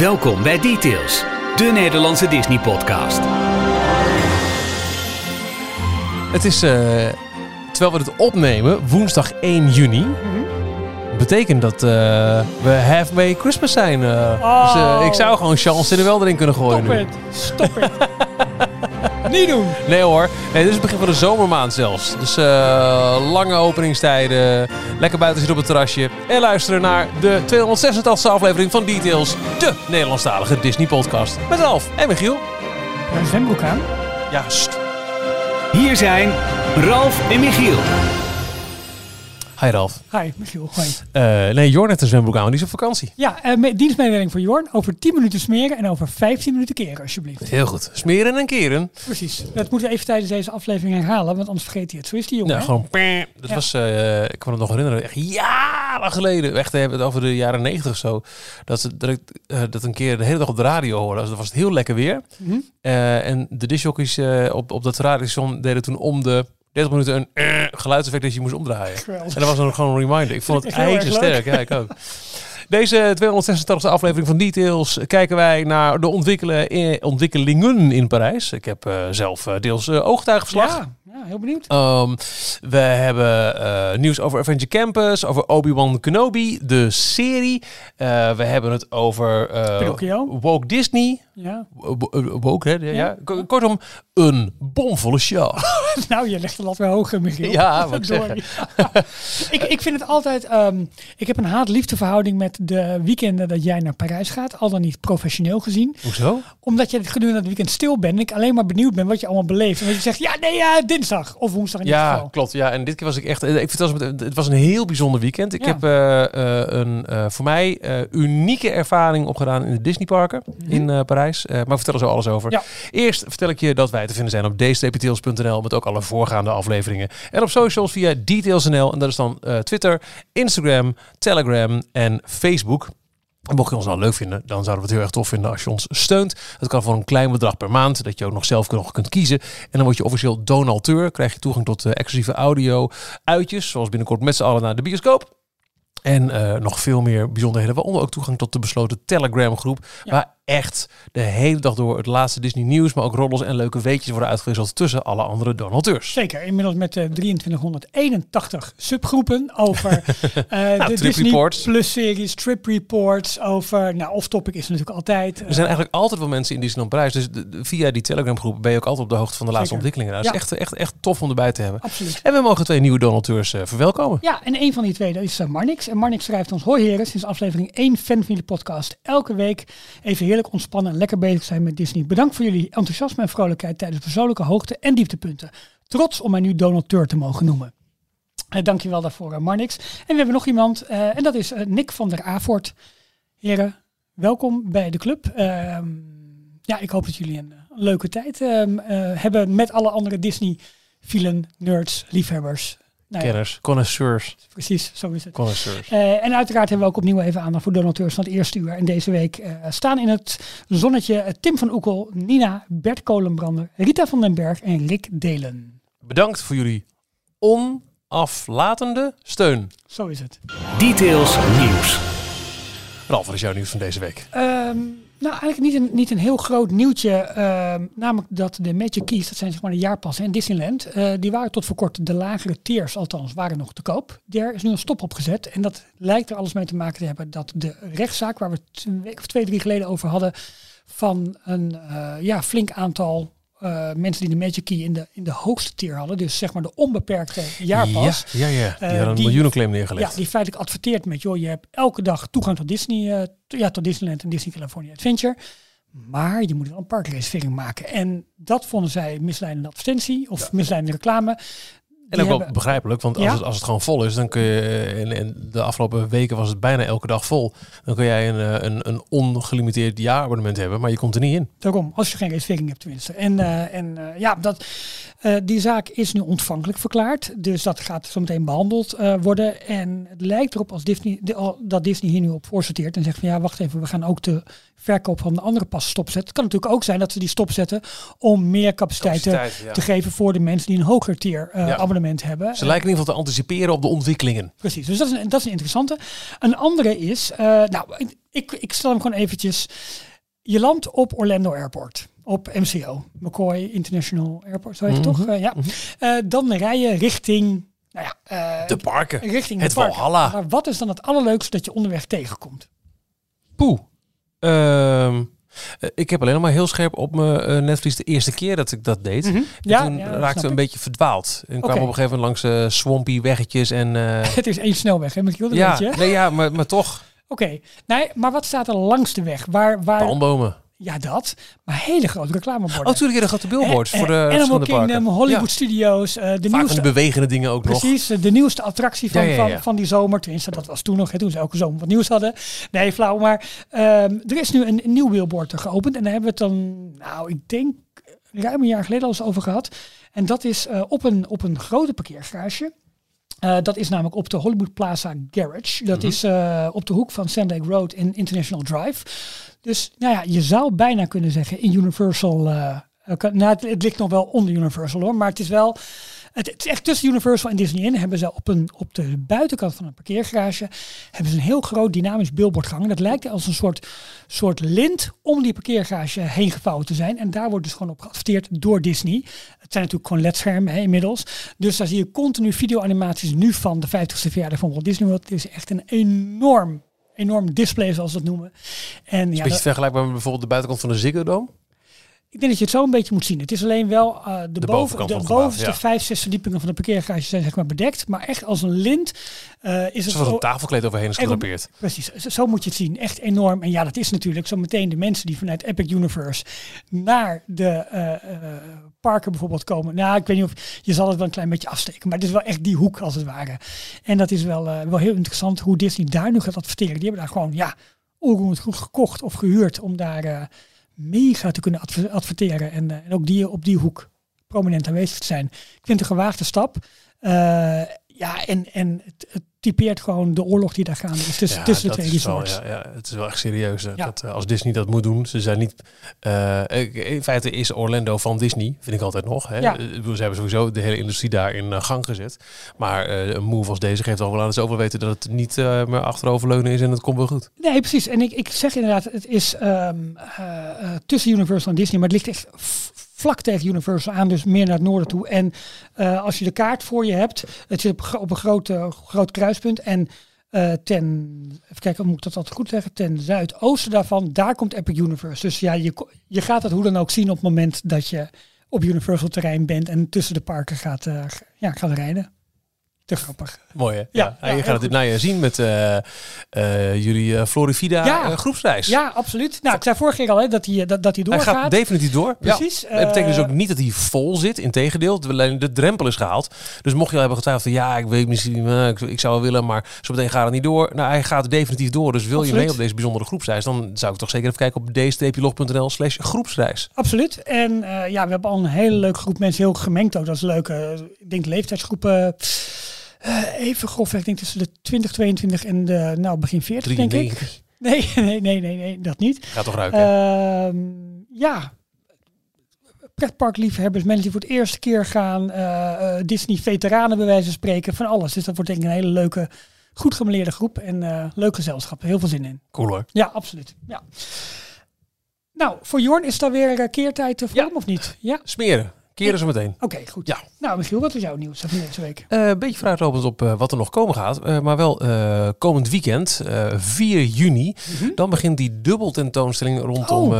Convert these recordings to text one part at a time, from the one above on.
Welkom bij Details, de Nederlandse Disney-podcast. Het is, eh, terwijl we het opnemen, woensdag 1 juni. Betekent dat eh, we halfway Christmas zijn. eh. Oh. Dus ik zou gewoon Chance in de wel erin kunnen gooien Stop nu. het. Stop het. Niet doen. Nee hoor, nee, dit is het begin van de zomermaand zelfs. Dus eh, lange openingstijden, lekker buiten zitten op het terrasje. En luisteren naar de 286e aflevering van Details, de Nederlandstalige Disney podcast. Met Alf en Michiel. Een zwembroek aan. Ja, st. Hier zijn Ralf en Michiel. Hi Ralf. Hi, Michiel. Hoi. Eh, nee, Jorn heeft een zwembroek aan, die is op vakantie. Ja, me- dienstmededeling voor Jorn. Over 10 minuten smeren en over 15 minuten keren, alsjeblieft. Heel goed. Smeren en keren. Precies. Dat moeten we even tijdens deze aflevering herhalen, want anders vergeet hij het. Zo is die jongen. Nou, hè? gewoon. Dat Ja. was, eh, ik kan het nog herinneren, echt jaren geleden. Echt, we hebben het over de jaren negentig of zo. Dat, ze- dat ik dat een keer de hele dag op de radio hoorde. Dus dat was het heel lekker weer. Mhm. En de disjockeys op, op dat radiostation deden toen om de 30 minuten een eh, geluidseffect dat je moest omdraaien. Geweldig. En dat was dan gewoon een reminder. Ik vond het erg ijzersterk. Ja, ik ook. Deze 286e aflevering van Details kijken wij naar de ontwikkelen, eh, ontwikkelingen in Parijs. Ik heb eh, zelf deels ooggetuigenverslag. Ja, ja, heel benieuwd. Ehm, we hebben eh, nieuws over Avenger Campus, over Obi-Wan Kenobi, de serie. Eh, we hebben het over Pinocchio. Woke Disney. Ja. Woke, hè? Ja. Ja. Kortom, een bomvolle show. Nou, je legt de lat weer hoger, Michiel. Ja, wat ik Sorry. ik, ik vind het altijd... ehm, ik heb een haat-liefde verhouding met de weekenden dat jij naar Parijs gaat. Al dan niet professioneel gezien. Hoezo? Omdat je het gedurende het weekend stil bent. En ik alleen maar benieuwd ben wat je allemaal beleeft. En dat je zegt, ja, nee, ja, dinsdag. Of woensdag in Ja, geval. klopt. Ja, en dit keer was ik echt. Ik vertel het, het was een heel bijzonder weekend. Ik Ja. heb eh, eh, een eh, voor mij eh, unieke ervaring opgedaan in de Disneyparken in eh, Parijs. Eh, maar we vertellen zo alles over. Ja. Eerst vertel ik je dat wij te vinden zijn op dstptails.nl met ook alle voorgaande afleveringen. En op socials via details.nl. En dat is dan eh, Twitter, Instagram, Telegram en Facebook. Mocht je ons nou leuk vinden, dan zouden we het heel erg tof vinden als je ons steunt. Dat kan voor een klein bedrag per maand, dat je ook nog zelf nog kunt kiezen. En dan word je officieel donateur, krijg je toegang tot eh, exclusieve audio, uitjes, zoals binnenkort met z'n allen naar de bioscoop. En eh, nog veel meer bijzonderheden, waaronder ook toegang tot de besloten Telegram groep. Ja. Waar echt de hele dag door het laatste Disney nieuws, maar ook roddels en leuke weetjes worden uitgewisseld tussen alle andere donateurs. Zeker, inmiddels met eh 2381 subgroepen over eh, de trip Disney reports. Plus series, trip reports, over, nou, off-topic is er natuurlijk altijd. Er zijn eigenlijk altijd wel mensen in Disneyland Parijs. Dus de- de- via die Telegram groep ben je ook altijd op de hoogte van de laatste Zeker. ontwikkelingen. Dat is Ja. echt, echt, echt tof om erbij te hebben. Absoluut. En we mogen twee nieuwe donateurs eh, verwelkomen. Ja, en een van die twee dat is eh, Marnix. En Marnix schrijft ons, hoi heren, sinds aflevering 1 fan van jullie podcast. Elke week even heerlijk ontspannen en lekker bezig zijn met Disney. Bedankt voor jullie enthousiasme en vrolijkheid tijdens persoonlijke hoogte en dieptepunten. Trots om mij nu donateur te mogen noemen. Uh, dankjewel daarvoor, eh, Marnix. En we hebben nog iemand, eh, en dat is Nick van der Avort. Heren, welkom bij de club. Ehm, ja, ik hoop dat jullie een, leuke tijd ehm, eh, hebben met alle andere Disney-fielen, nerds, liefhebbers. Nou ja, Kenners, connoisseurs, precies, zo is het. connoisseurs. Eh, en uiteraard hebben we ook opnieuw even aandacht voor donateurs van het eerste uur. En deze week eh, staan in het zonnetje eh, Tim van Oekel, Nina, Bert Kolenbrander, Rita van den Berg en Rick Delen. Bedankt voor jullie onaflatende steun. Zo is het. Details nieuws. Ralf, wat is jouw nieuws van deze week? Ehm, nou, eigenlijk niet een, niet een heel groot nieuwtje. ehm, namelijk dat de Magic Keys, dat zijn zeg maar de jaarpassen in Disneyland, eh, die waren tot voor kort de lagere tiers, althans, waren nog te koop. Daar is nu een stop op gezet. En dat lijkt er alles mee te maken te hebben dat de rechtszaak, waar we het een week of twee, drie geleden over hadden, van een eh, ja, flink aantal eh, mensen die de Magic Key in de, in de hoogste tier hadden, dus zeg maar de onbeperkte jaarpas. Ja, ja, ja. Die Eh, hadden een miljoenenclaim Ja, neergelegd. die feitelijk adverteert met, joh, je hebt elke dag toegang tot Disney, eh, ja, tot Disneyland en Disney California Adventure. Maar je moet wel een parkreservering maken. En dat vonden zij misleidende advertentie of misleidende reclame. En ook wel begrijpelijk, want als, Ja. het, als het gewoon vol is, dan kun je, eh, en, en de afgelopen weken was het bijna elke dag vol, dan kun jij een, eh, een, een ongelimiteerd jaarabonnement hebben, maar je komt er niet in. Daarom, als je geen reservering hebt tenminste. En, eh, en ja, dat, eh, die zaak is nu ontvankelijk verklaard. Dus dat gaat zo meteen behandeld eh, worden. En het lijkt erop als Disney, de- dat Disney hier nu op voorsorteert en zegt van ja, wacht even, we gaan ook de verkoop van de andere pas stopzetten. Het kan natuurlijk ook zijn dat ze die stopzetten om meer capaciteit, te- Capaciteit, ja. te geven voor de mensen die een hoger tier eh, Ja. abonnement hebben. Ze lijken in ieder geval te anticiperen op de ontwikkelingen. Precies, dus dat is, een, dat is een interessante. Een andere is, eh, nou, ik, ik stel hem gewoon eventjes. Je landt op Orlando Airport, op MCO, McCoy International Airport, zo heet het Mhm. toch? Eh, ja. Eh, dan rij je richting, nou ja, eh, De parken. richting het park. Valhalla. Maar wat is dan het allerleukste dat je onderweg tegenkomt? Poeh. Ehm, eh, ik heb alleen nog maar heel scherp op mijn netvlies de eerste keer dat ik dat deed. En Ja, toen ja, raakte we een beetje verdwaald. En kwamen Oké. op een gegeven moment langs eh, swampy weggetjes en... Het is één snelweg, hè, Michiel? Ja, nee, ja, maar, maar toch. Oké, nee, maar wat staat er langs de weg? Waar, waar, Palmbomen. Ja, dat. Maar hele grote reclameborden. Oh, natuurlijk een grote billboard Eh, voor de eh, Animal Kingdom, parken. Hollywood Ja, Studios, eh, de vaak nieuwste bewegende dingen ook nog. Precies, eh, de nieuwste attractie van, Ja, ja, ja. Van, van die zomer. Tenminste, dat was toen nog, hè, toen ze elke zomer wat nieuws hadden. Nee, flauw, maar ehm, er is nu een, een nieuw billboard er geopend. En daar hebben we het dan, nou, ik denk ruim een jaar geleden al eens over gehad. En dat is op, een, op een grote parkeergarage. Eh, dat is namelijk op de Hollywood Plaza Garage. Dat Mhm. is eh, op de hoek van Sand Lake Road in International Drive. Dus nou ja, je zou bijna kunnen zeggen in Universal. eh, nou, het, het ligt nog wel onder Universal hoor, maar het is wel. Het, het is echt tussen Universal en Disney in. Hebben ze op, een, op de buitenkant van een parkeergarage hebben ze een heel groot dynamisch billboard gehangen. Dat lijkt als een soort, soort lint om die parkeergarage heen gevouwen te zijn. En daar wordt dus gewoon op geadverteerd door Disney. Het zijn natuurlijk gewoon ledschermen hè, inmiddels. Dus daar zie je continu videoanimaties nu van de 50ste verjaardag van Walt Disney World. Het is echt een enorm, enorm display zoals ze dat noemen. En ja, Een beetje dat- vergelijkbaar met bijvoorbeeld de buitenkant van de Ziggo Dome. Ik denk dat je het zo een beetje moet zien. Het is alleen wel eh, de, boven, de bovenste ja. vijf, zes verdiepingen van de parkeergarage zijn zeg maar bedekt. Maar echt als een lint eh, is het Zoals een tafelkleed overheen is gedrapeerd. Precies, zo- zo moet je het zien. Echt enorm. En ja, dat is natuurlijk zo meteen de mensen die vanuit Epic Universe naar de eh, parken bijvoorbeeld komen. Nou, ik weet niet of je zal het wel een klein beetje afsteken, maar het is wel echt die hoek als het ware. En dat is wel, wel heel interessant hoe Disney daar nu gaat adverteren. Die hebben daar gewoon, ja, onroerend goed gekocht of gehuurd om daar mega te kunnen adver- adverteren. En, eh, en ook die, op die hoek prominent aanwezig te zijn. Ik vind het een gewaagde stap. Eh, ja, en, en het typeert gewoon de oorlog die daar gaande is tussen, Ja, tussen de twee wel, resorts. ja, ja, het is wel echt serieus. Ja. Dat, eh, als Disney dat moet doen, ze zijn niet. ik- in feite is Orlando van Disney, vind ik altijd nog. Hè. Ja. Eh, Ze hebben sowieso de hele industrie daar in gang gezet. Maar een move als deze geeft al wel aan dat ze wel weten dat het niet meer achteroverleunen is en het komt wel goed. Nee, precies. En ik, ik zeg inderdaad, het is ehm, eh, eh, tussen Universal en Disney, maar het ligt echt vlak tegen Universal aan, dus meer naar het noorden toe. En eh, als je de kaart voor je hebt, het zit op, een groot, groot kruispunt en eh, ten, even kijken, moet ik dat altijd goed zeggen, ten zuidoosten daarvan, daar komt Epic Universe. Dus ja, je, je gaat het hoe dan ook zien op het moment dat je op Universal terrein bent en tussen de parken gaat, eh, ja, gaat rijden. Te grappig. Mooi hè? Ja, Ja, je gaat het nou ja, zien met eh, eh, jullie eh, Florivida groepsreis. Ja, absoluut. Nou, ik zei vorige keer al hè, dat hij dat, dat hij Hij doorgaat. gaat definitief door. Precies. Dat betekent dus ook niet dat hij vol zit. Integendeel, de, de drempel is gehaald. Dus mocht je al hebben getwijfeld, van, ja, ik weet misschien, ik, ik zou wel willen, maar zo meteen gaat het niet door. Nou, hij gaat definitief door. Dus wil je mee op deze bijzondere groepsreis, dan zou ik toch zeker even kijken op d-log.nl slash groepsreis. Absoluut. En ja, we hebben al een hele leuke groep mensen, heel gemengd ook. Dat is leuk. Eh, ik denk de leeftijdsgroepen, eh, even grofweg, ik denk tussen de 20, 22 en de nou, begin 40, denk ik. 93. Nee, nee, nee, nee, nee, dat niet. Gaat toch ruiken? Ehm, ja, pretparkliefhebbers, mensen die voor het eerste keer gaan, eh, eh, Disney-veteranen bij wijze van spreken, van alles. Dus dat wordt denk ik een hele leuke, goed gemeleerde groep en eh, leuk gezelschap. Heel veel zin in. cool hoor. Ja, absoluut. Ja. Nou, voor Jorn is daar weer keertijd Ja. hem of niet? Ja? Smeren. Keren ze meteen. Oké, goed. Ja. Nou, Michiel, wat is jouw nieuws van deze week? Eh, een beetje vooruitlopend op eh, wat er nog komen gaat. Eh, maar wel komend weekend, eh 4 juni, dan begint die dubbeltentoonstelling rondom Oh.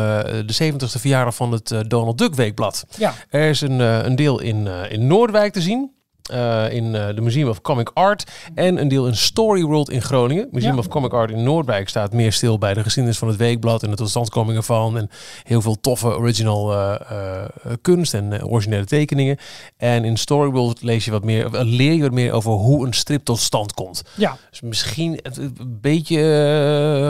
de 70ste verjaardag van het Donald Duck Weekblad. Ja, Er is een, een deel in, in Noordwijk te zien. Eh, in eh, de Museum of Comic Art. En een deel in Story World in Groningen. Museum Ja. of Comic Art in Noordwijk staat meer stil bij de geschiedenis van het weekblad. En de totstandkoming ervan. En heel veel toffe original eh, kunst en originele tekeningen. En in Story World lees je wat meer, leer je wat meer over hoe een strip tot stand komt. ja. Dus misschien het- een beetje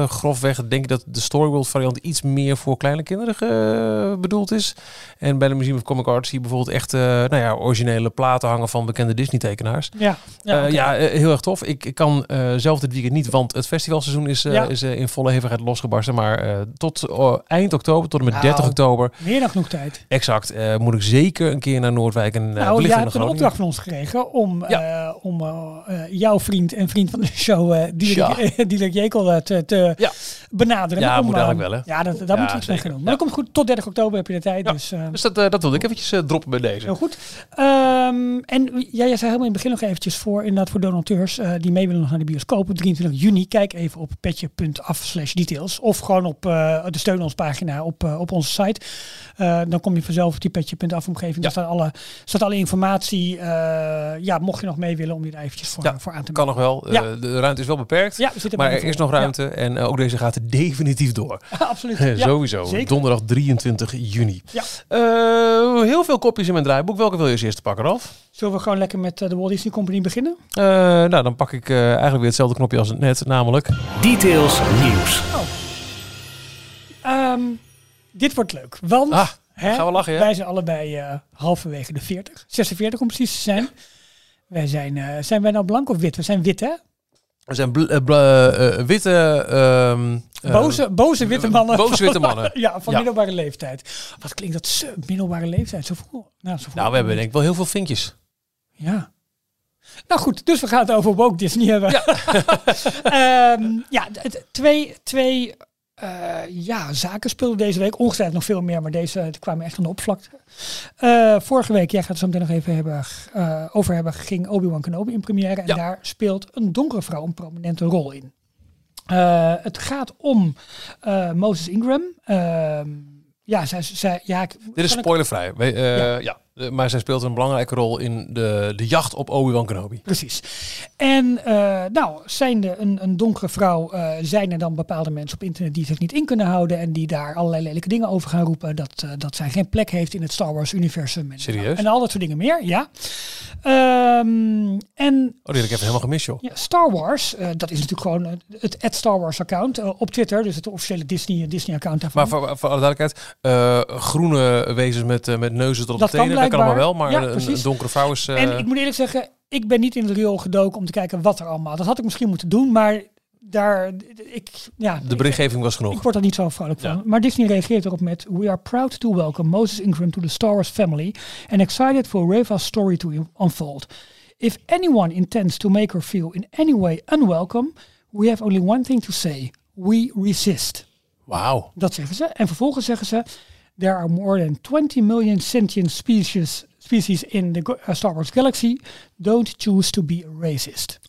grofweg denk ik dat de Storyworld variant iets meer voor kleine kinderen bedoeld is. En bij de Museum of Comic Art zie je bijvoorbeeld echt nou ja, originele platen hangen van bekende bekende Disney-tekenaars. Ja, ja, oké. ja eh, heel erg tof. Ik, ik kan eh, zelf dit weekend niet, want het festivalseizoen is, eh, Ja. is eh, in volle hevigheid losgebarsten. Maar eh, tot eh, eind oktober, tot en met Nou. 30 oktober, Meer dan genoeg tijd. exact, eh, moet ik zeker een keer naar Noordwijk en uh, nou, jij hebt een opdracht van ons gekregen om, eh, om eh, eh, jouw vriend en vriend van de show, eh Ja. Diederik Jekel, eh, te, te Ja. benaderen. Ja, om, moet eh, eigenlijk wel, hè? Ja, dat, Ja, moet je iets mee gaan doen. Maar dat komt goed. Tot 30 oktober heb je de tijd. Dus, eh, Dus dat, eh, dat wilde ik eventjes eh, droppen bij deze. Heel goed. Ehm, en ja, jij zei helemaal in het begin nog eventjes voor, inderdaad voor donateurs eh, die mee willen nog naar de bioscoop op 23 juni. Kijk even op petje.af slash details. Of gewoon op eh, de steun ons pagina op, eh, op onze site. Dan kom je vanzelf op die petje.af omgeving. Ja. Daar staat alle, staat alle informatie. ja, mocht je nog mee willen om je daar eventjes voor, Ja, voor aan te Kan nog wel. Ja. de ruimte is wel beperkt. Ja, we zitten Maar er is nog ruimte en ook deze gaat er definitief door. Absoluut. Sowieso. zeker. Donderdag 23 juni. Ja. Heel veel kopjes in mijn draaiboek. Welke wil je als eerste pakken, Ralf? Zullen we gewoon lekker met eh, de Walt Disney Company beginnen? Eh, nou, dan pak ik eh, eigenlijk weer hetzelfde knopje als net, namelijk... Details nieuws. Ehm, dit wordt leuk. Want Ah, hè, gaan we lachen, ja? wij zijn allebei eh, halverwege de 40. 46 om precies te zijn. Wij zijn, eh, zijn wij nou blank of wit? We zijn wit, hè? We zijn witte... ehm, eh, Boze, boze witte mannen. boze witte mannen. ja, van Ja. middelbare leeftijd. Wat klinkt dat middelbare leeftijd? Zo vroeg. Nou, zo vroeg. Nou, we hebben denk ik wel heel veel vinkjes. Ja. Nou goed, dus we gaan het over woke Disney hebben. Ja, ja het- twee, twee eh, ja, zaken speelden deze week. Ongetwijfeld nog veel meer, maar deze kwamen echt aan de oppervlakte. Eh, vorige week, jij gaat het zo meteen nog even hebben, eh, over hebben, ging Obi-Wan Kenobi in première. En Ja. daar speelt een donkere vrouw een prominente rol in. Het gaat om Moses Ingram. Ehm, ja, zij, zij, ja, ik- Dit is ik- spoilervrij. Ja. ja. Eh, maar zij speelt een belangrijke rol in de, de jacht op Obi-Wan Kenobi. Precies. En eh, nou, zijnde een, een donkere vrouw, eh, zijn er dan bepaalde mensen op internet die zich niet in kunnen houden en die daar allerlei lelijke dingen over gaan roepen. Dat, dat zij geen plek heeft in het Star Wars universum. En, Serieus? En al dat soort dingen meer, ja. Ehm, en Oh, die heb ik even helemaal gemist, joh. ja, Star Wars, dat is natuurlijk gewoon het at Star Wars account op Twitter, dus het officiële Disney, Disney account daarvan. Maar voor, voor alle duidelijkheid, groene wezens met, met neuzen tot op Dat de kan tenen, dat kan allemaal wel. blijkbaar. Maar Ja, een, donkere vrouw is... eh, En ik moet eerlijk zeggen, ik ben niet in het riool gedoken om te kijken wat er allemaal. Dat had ik misschien moeten doen, maar daar, ik, ja, de berichtgeving was genoeg. ik word er niet zo vrolijk van. Ja. Maar Disney reageert erop met: We are proud to welcome Moses Ingram to the Star Wars family and excited for Reva's story to unfold. If anyone intends to make her feel in any way unwelcome, we have only one thing to say: we resist. Wauw. Dat zeggen ze. En vervolgens zeggen ze: There are more than 20 million sentient species, species in the uh, Star Wars galaxy. Don't choose to be a racist.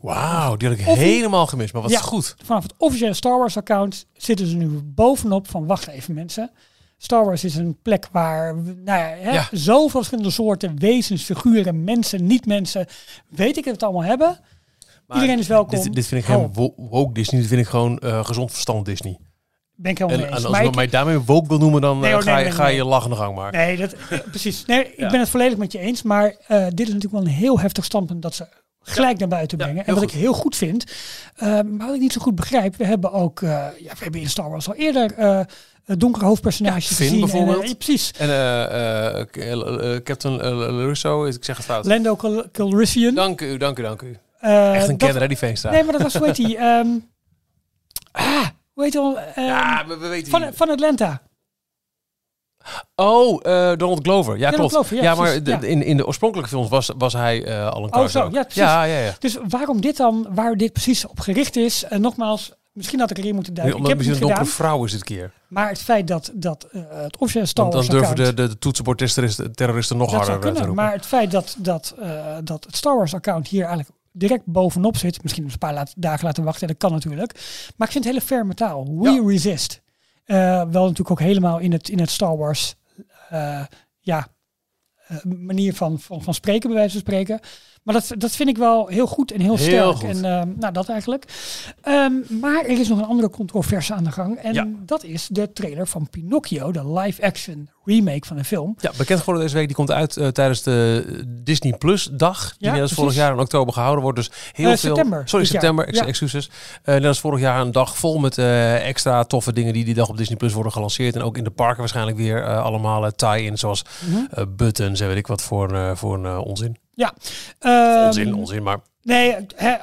Wauw, die had ik helemaal gemist. Maar wat Ja. is goed. Vanaf het officiële Star Wars account zitten ze nu bovenop van wacht even mensen. Star Wars is een plek waar nou ja, hè, Ja. zoveel verschillende soorten wezens, figuren, mensen, niet-mensen, weet ik het allemaal hebben. Iedereen is welkom. Dit, dit vind ik geen wo- woke Disney. Dit vind ik gewoon eh, gezond verstand Disney. Ben ik helemaal En, mee en als je mij daarmee woke wil noemen, dan Nee, eh, hoor, ga, nee, je, nee, ga je lachende gang maken. Nee, dat, eh, precies. Nee, ik Ja. ben het volledig met je eens. Maar eh, dit is natuurlijk wel een heel heftig standpunt dat ze gelijk naar buiten Ja, brengen. en wat goed. ik heel goed vind. maar wat ik niet zo goed begrijp. We hebben ook, ja, we hebben in Star Wars al eerder donkere hoofdpersonages Ja, Finn gezien. En, bijvoorbeeld. precies. En k- eh, eh, Captain Russo, ik zeg het fout. Lando Cal- Calrissian. Dank u, dank u, dank u. Echt een kenner, die Veenstra. Nee, maar dat was, hoe heet die? Ehm, ah, hoe heet al? Ehm, ja, we, we weten van, van Atlanta. Oh, eh, Donald Glover. Ja, Donald klopt. Glover, ja, ja, maar ja. In, in de oorspronkelijke films was, was hij eh, al een Oh, zo, ja, ja, ja, ja. Dus waarom dit dan, waar dit precies op gericht is? En nogmaals, misschien had ik erin moeten duiken. Omdat ik heb het een donkere vrouw is dit keer. Maar het feit dat, dat eh, het officiële Star dan durven de, de, de toetsenbordterroristen terroristen nog dat harder te roepen. Maar het feit dat, dat, dat het Star Wars account hier eigenlijk direct bovenop zit. Misschien een paar laat- dagen laten wachten. Dat kan natuurlijk. Maar ik vind het hele ferme taal. We Ja. resist. Eh, wel natuurlijk ook helemaal in het, in het Star Wars... eh, ja, eh, manier van, van, van spreken, bij wijze van spreken. Maar dat, dat vind ik wel heel goed en heel, Heel sterk. goed. En eh, nou, dat eigenlijk. Ehm, maar er is nog een andere controverse aan de gang. En Ja. dat is de trailer van Pinocchio, de live-action remake van de film. Ja, bekend geworden deze week. Die komt uit eh, tijdens de Disney Plus dag. Die Ja, net als vorig jaar in oktober gehouden wordt. Dus heel Eh, veel. september Sorry, september. Ex Ja. Excuses. Eh, net als vorig jaar een dag vol met extra toffe dingen die die dag op Disney Plus worden gelanceerd. En ook in de parken waarschijnlijk weer allemaal tie-in. Zoals Mhm. buttons en weet ik wat voor, voor een onzin. Ja. onzin, Ehm, onzin, maar Nee, eh,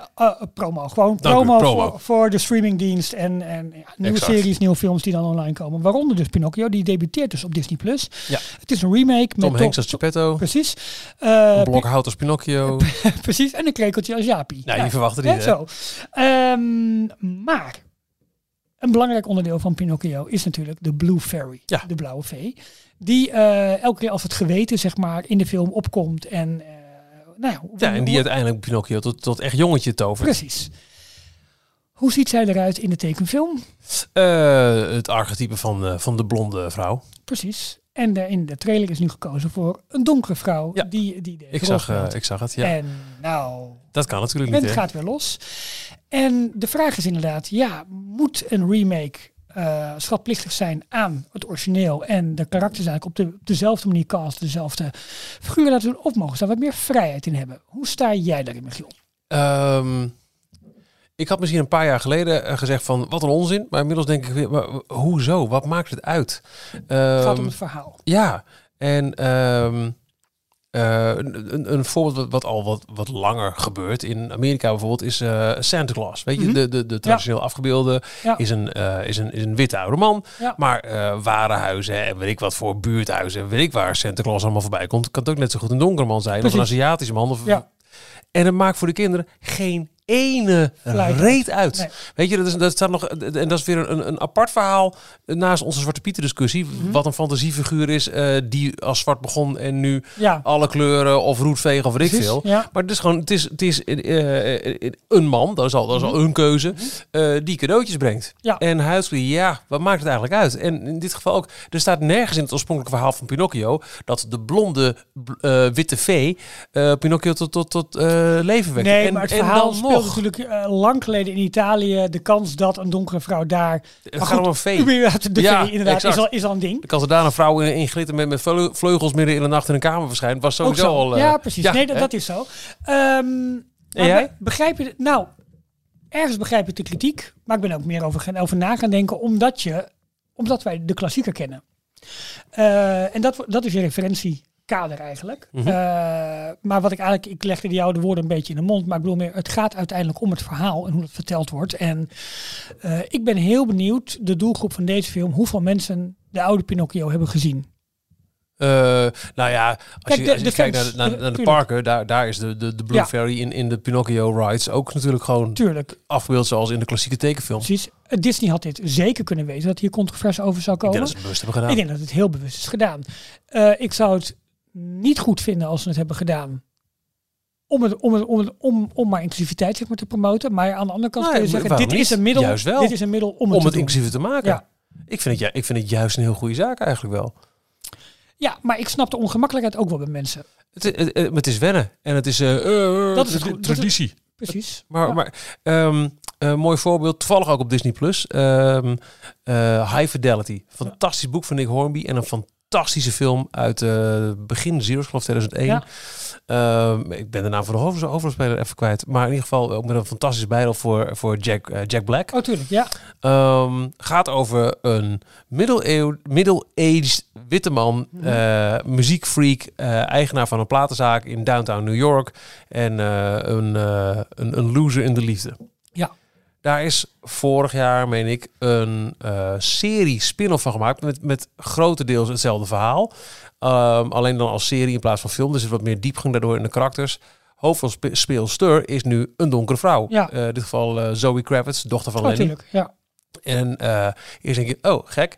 promo. Gewoon u, promo. Voor, voor de streamingdienst en, en ja, nieuwe Exact. series, nieuwe films die dan online komen. Waaronder dus Pinocchio, die debuteert dus op Disney+. Plus. Ja. Het is een remake. Tom met Hanks als Geppetto, Precies. Eh, een blokhout als Pinocchio. precies. En een krekeltje als Jaapie. Nou, Ja, je verwacht het hè, niet, hè? Zo. Ehm, maar een belangrijk onderdeel van Pinocchio is natuurlijk de Blue Fairy. Ja. De blauwe vee. Die eh, elke keer als het geweten zeg maar in de film opkomt. En, nou ja, Ja, en die uiteindelijk Pinocchio tot, tot echt jongetje tovert. Precies. Hoe ziet zij eruit in de tekenfilm? Eh, het archetype van, eh, van de blonde vrouw. Precies. En de, in de trailer is nu gekozen voor een donkere vrouw Ja. die, die Ik zag, eh, ik zag het, ja. En nou, Dat kan natuurlijk het niet, hè? gaat weer los. En de vraag is inderdaad, ja, moet een remake eh schatplichtig zijn aan het origineel en de karakters eigenlijk op, de, op dezelfde manier cast, dezelfde figuren laten doen, of mogen ze daar wat meer vrijheid in hebben? Hoe sta jij daarin, Michiel? Ehm, ik had misschien een paar jaar geleden eh, gezegd van wat een onzin. Maar inmiddels denk ik weer, maar, hoezo? Wat maakt het uit? Het gaat om Ehm, het verhaal. Ja, en ehm, eh, een, een- voorbeeld wat, wat al wat, wat langer gebeurt in Amerika bijvoorbeeld is eh, Santa Claus. Weet je, Mhm. de, de, de traditioneel afgebeelde Ja. is, een, eh, is, een, is een witte oude man. Ja. Maar warenhuizen en weet ik wat voor buurthuizen en weet ik waar Santa Claus allemaal voorbij komt, kan het ook net zo goed een donkere man zijn of een Aziatische man. Of, Ja. En het maakt voor de kinderen geen ene reet uit. Nee. Weet je, dat, is, dat staat nog, en dat is weer een, een apart verhaal naast onze Zwarte Pieter discussie. Mhm. Wat een fantasiefiguur is eh, die als zwart begon en nu Ja, alle kleuren of roetvegen of precies. veel. Ja. Maar het is gewoon, het is, het is eh, een man, dat is al, dat is al een keuze, eh, die cadeautjes brengt. Mhm. Ja. En huidskleur, ja, wat maakt het eigenlijk uit? En in dit geval ook, er staat nergens in het oorspronkelijke verhaal van Pinocchio dat de blonde bl- witte vee Pinocchio tot, tot, tot leven wekt. Nee, en, maar het en verhaal dan natuurlijk eh, lang geleden in Italië. De kans dat een donkere vrouw daar... het gaat om een vee. De Ja, vee inderdaad is al, is al een ding. Als er daar een vrouw in, in glitter met, met vleu- vleugels midden in de nacht in een kamer verschijnt, was sowieso zo. al... eh, ja, precies. nee, dat, dat is zo. Jij? be- Begrijp je... het- Nou, ergens begrijp ik de kritiek. Maar ik ben ook meer over, gaan, over na gaan denken. Omdat, je, omdat wij de klassieker kennen. Eh, en dat, dat is je referentiekader eigenlijk. Mhm. Eh, maar wat ik eigenlijk... Ik legde jou de woorden een beetje in de mond. Maar ik bedoel meer... Het gaat uiteindelijk om het verhaal en hoe het verteld wordt. En eh, ik ben heel benieuwd, de doelgroep van deze film... Hoeveel mensen de oude Pinocchio hebben gezien. Eh, nou ja, als Kijk, je, de- je de kijkt naar, fans, de- naar, naar de tuurlijk. parken, daar, daar is de, de, de Blue Ja. Fairy in, in de Pinocchio rides ook natuurlijk gewoon Tuurlijk. afgebeeld zoals in de klassieke tekenfilm. Precies. Disney had dit zeker kunnen weten dat hier controverse over zou Ik denk komen. dat ze het bewust hebben gedaan. Ik denk dat het heel bewust is gedaan. Ik zou het niet goed vinden als ze het hebben gedaan. Om, het, om, het, om, het, om, om maar inclusiviteit zeg maar, te promoten. Maar aan de andere kant kun je zeggen, dit is, een middel, Juist wel. dit is een middel om het om te het inclusiever te maken. Ja. Ik, vind het, ik vind het juist een heel goede zaak eigenlijk wel. Ja, maar ik snap de ongemakkelijkheid ook wel bij mensen. Het, het, het, het- het is wennen en het is eh, eh, Dat is. Dat traditie. Precies. Maar, Ja. maar ehm, mooi voorbeeld, toevallig ook op Disney Plus. ehm, eh, High Fidelity. Fantastisch boek van Nick Hornby en een fantastische film uit eh, begin Zero's, geloof 2001. Ja. Ehm, ik ben de naam van de hoofd- hoofdrolspeler even kwijt. Maar in ieder geval ook met een fantastische bijrol voor, voor Jack, eh, Jack Black. Oh, tuurlijk. Ja. Ehm, gaat over een middeleeuw- middle-aged witte man, Mhm. eh, muziekfreak, eh, eigenaar van een platenzaak in downtown New York en eh, een, eh, een, een loser in de liefde. Daar is vorig jaar, meen ik, een eh, serie spin-off van gemaakt met, met grotendeels hetzelfde verhaal. Ehm, alleen dan als serie in plaats van film. Dus er is wat meer diepgang daardoor in de karakters. Hoofdrolspeelster is nu een donkere vrouw. Ja. Eh, in dit geval eh, Zoe Kravitz, dochter van Oh, Lenny. tuurlijk. Ja. En eerst denk je, oh, gek.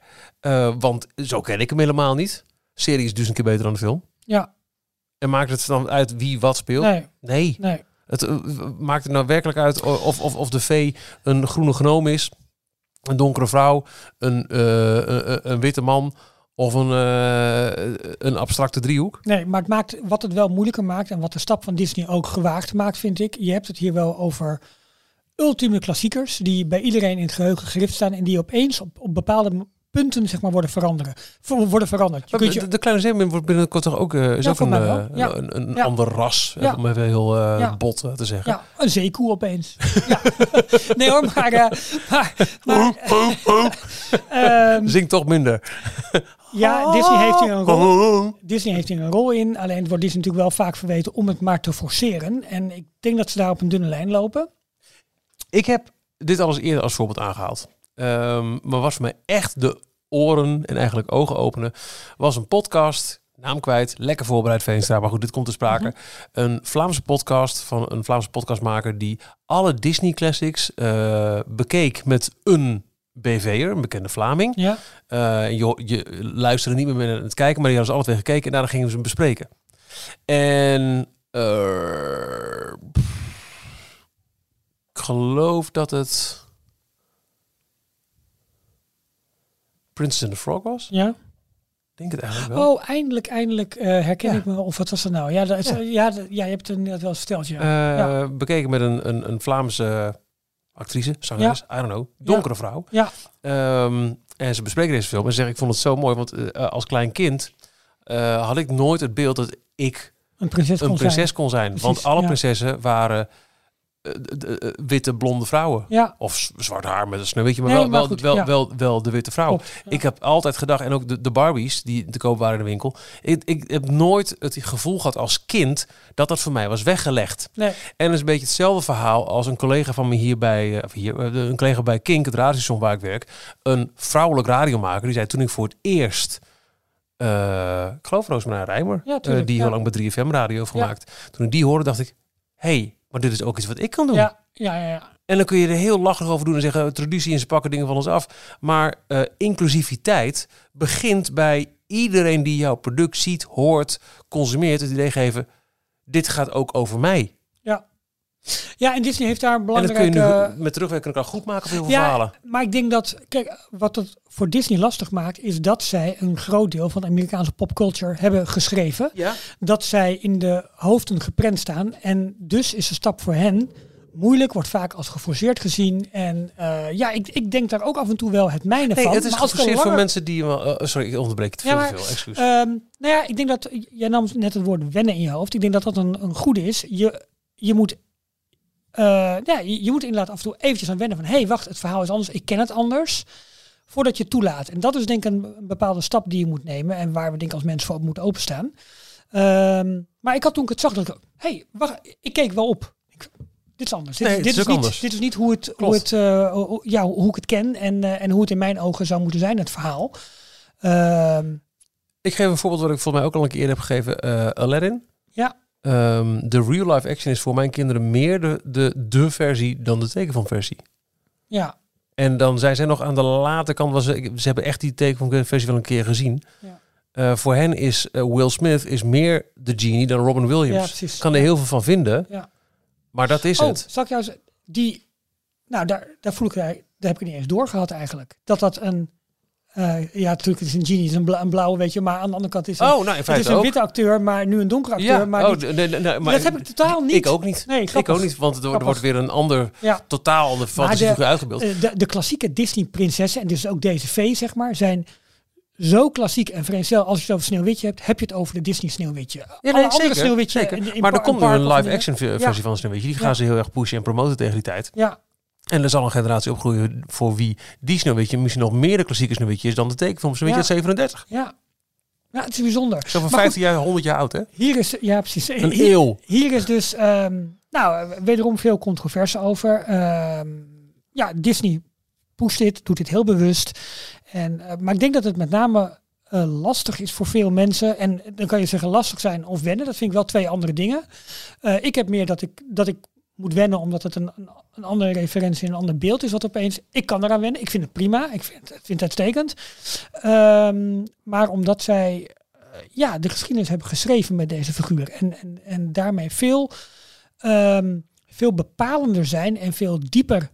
Want zo ken ik hem helemaal niet. Serie is dus een keer beter dan de film. Ja. En maakt het dan uit wie wat speelt? Nee. Nee. Nee. Het eh, maakt het nou werkelijk uit of, of, of de vee een groene gnoom is, een donkere vrouw, een, eh, een, witte man of een, eh, een abstracte driehoek. Nee, maar het maakt, wat het wel moeilijker maakt en wat de stap van Disney ook gewaagd maakt, vind ik. Je hebt het hier wel over ultieme klassiekers die bij iedereen in het geheugen gericht staan en die opeens op, op bepaalde punten zeg maar, worden, veranderen, worden veranderd. Je kunt je, de, de kleine zeemermin wordt binnenkort toch ook, is Ja, ook voor een, eh, Ja. een, een Ja. ander ras, om even heel eh, bot te zeggen. ja, een zeekoe opeens. ja. Nee hoor, maar... eh, maar, maar ehm, Zing toch minder. ja, Disney heeft hier een rol. Disney heeft hier een rol in. Alleen het wordt Disney natuurlijk wel vaak verweten om het maar te forceren. En ik denk dat ze daar op een dunne lijn lopen. Ik heb dit al eens eerder als voorbeeld aangehaald. Ehm, maar was voor mij echt de oren en eigenlijk ogen openen. Was een podcast, naam kwijt, lekker voorbereid Veenstra. Maar goed, dit komt te sprake. Mhm. Een Vlaamse podcast van een Vlaamse podcastmaker die alle Disney classics eh, bekeek met een BV'er, een bekende Vlaming. Ja. Eh, je, je luisterde niet meer met het kijken, maar die hadden ze alle twee gekeken en daarna gingen ze hem bespreken. En eh, ik geloof dat het Princess and the Frog was. ja. Ik denk het eigenlijk wel. Oh, eindelijk, eindelijk eh, herken Ja. ik me. Of wat was dat nou? Ja, dat Ja. ja. dat- ja, je hebt het inderdaad wel eens verteld. Ja. Eh, ja. Bekeken met een, een, een Vlaamse actrice, zangeres, I don't know, donkere vrouw. ja. Ehm, en ze bespreken deze film en ze zeggen, ik vond het zo mooi, want eh, als klein kind eh, had ik nooit het beeld dat ik Een prinses een kon prinses zijn. kon zijn. Precies, want alle prinsessen waren eh, eh, witte blonde vrouwen. Ja, Of zwart haar met een maar, Nee, wel, maar wel, goed, wel, ja. wel, wel de witte vrouw. Ja. Ik heb altijd gedacht, en ook de, de Barbies die te koop waren in de winkel. Ik, ik heb nooit het gevoel gehad als kind dat dat voor mij was weggelegd. Nee. En is een beetje hetzelfde verhaal als een collega van me hier bij, eh, of hier, eh, een collega bij Kink, het radiostation waar ik werk. Een vrouwelijk radiomaker, die zei toen ik voor het eerst, eh ik geloof Rijmer, Ja, eh, die heel lang bij 3FM radio heeft gemaakt. Toen ik die hoorde dacht ik, hey, maar dit is ook iets wat ik kan doen. Ja, ja, ja, ja. En dan kun je er heel lachig over doen en zeggen, traditie en ze pakken dingen van ons af. Maar eh, inclusiviteit begint bij iedereen die jouw product ziet, hoort, consumeert. Het idee geven, dit gaat ook over mij. Ja, en Disney heeft daar een En dat kun belangrijke... je nu met terugwerkende kracht goed maken voor heel veel Ja, verhalen. maar ik denk dat, kijk, wat het voor Disney lastig maakt, is dat zij een groot deel van de Amerikaanse popculture hebben geschreven. Ja. Dat zij in de hoofden geprent staan. En dus is de stap voor hen moeilijk, wordt vaak als geforceerd gezien. En eh, ja, ik, ik denk daar ook af en toe wel het mijne Nee, van. het is Maar er geforceerd voor mensen die... wel- eh, sorry, ik onderbreek het Ja, veel maar, te veel. Excuus. Ehm, nou ja, ik denk dat, jij nam net het woord wennen in je hoofd. Ik denk dat dat een, een goede is. Je, je moet... eh, ja, je, je moet inderdaad af en toe eventjes aan wennen van... hé, hey, wacht, het verhaal is anders, ik ken het anders. Voordat je het toelaat. En dat is denk ik een, bepaalde stap die je moet nemen... en waar we denk ik als mensen voor op moeten openstaan. Ehm, maar ik had toen ik het zag, dat ik... hé, hey, wacht, ik keek wel op. Ik, dit is anders. Dit, Nee, dit het is niet. Dit is niet hoe het, hoe, het, eh, hoe- ja, hoe ik het ken en, eh, en hoe het in mijn ogen zou moeten zijn, het verhaal. Ehm, Ik geef een voorbeeld wat ik volgens mij ook al een keer eerder heb gegeven. eh, Aladdin. Ja. Ehm, de real life action is voor mijn kinderen meer de, de, de versie dan de tekenfilmversie. ja, En dan zijn zij nog aan de late kant. Was, ze ze hebben echt die tekenfilmversie wel een keer gezien. Ja. Eh, voor hen is eh, Will Smith is meer de genie dan Robin Williams. ja, kan er heel veel van vinden. Ja. Maar dat is oh, het. zal ik jou zeggen, die, nou daar, daar voel ik, daar heb ik niet eens doorgehad eigenlijk. Dat dat een, ja natuurlijk het is een genie, is een, bla- een blauwe, weet je, maar aan de andere kant is het, Oh, nou in het is een ook. witte acteur, maar nu een donkere acteur. Ja, maar oh, niet- nee, nee, nee, maar dat heb ik totaal niet. Ik ook niet. Nee, ik ook niet, want er, Grappig. wordt weer een ander, Ja. totaal ander fantasiefiguur uitgebeeld. Eh, de, de klassieke Disney-prinsessen, en dus ook deze V, zeg maar, zijn zo klassiek en vreemd. Als je het over Sneeuwwitje hebt, heb je het over de Disney-Sneeuwwitje. Ja, Alle andere Sneeuwwitje. zeker. in- in maar er komt nu een live-action versie Ja. van Sneeuwwitje. Die gaan Ja. ze heel erg pushen en promoten tegen die tijd. Ja, En er zal een generatie opgroeien voor wie die Sneeuwwitje misschien nog meer de klassieke Sneeuwwitje is dan de tekenfilm Sneeuwwitje Ja. uit 37. ja. Ja, het is bijzonder. Zo van Maar 15 jaar, 100 jaar oud, hè? Hier is, ja precies. Een Hier- eeuw. Hier is dus, ehm, nou, wederom veel controverse over. Ehm, ja, Disney pusht dit, doet dit heel bewust. En, eh, maar ik denk dat het met name eh, lastig is voor veel mensen. En dan kan je zeggen lastig zijn of wennen. Dat vind ik wel twee andere dingen. Eh, ik heb meer dat ik, dat ik moet wennen omdat het een, een, een andere referentie, een ander beeld is wat opeens. Ik kan eraan wennen. Ik vind het prima. Ik vind, ik vind het uitstekend. Ehm, maar omdat zij eh, ja, de geschiedenis hebben geschreven met deze figuur. En, en, en daarmee veel, ehm, veel bepalender zijn en veel dieper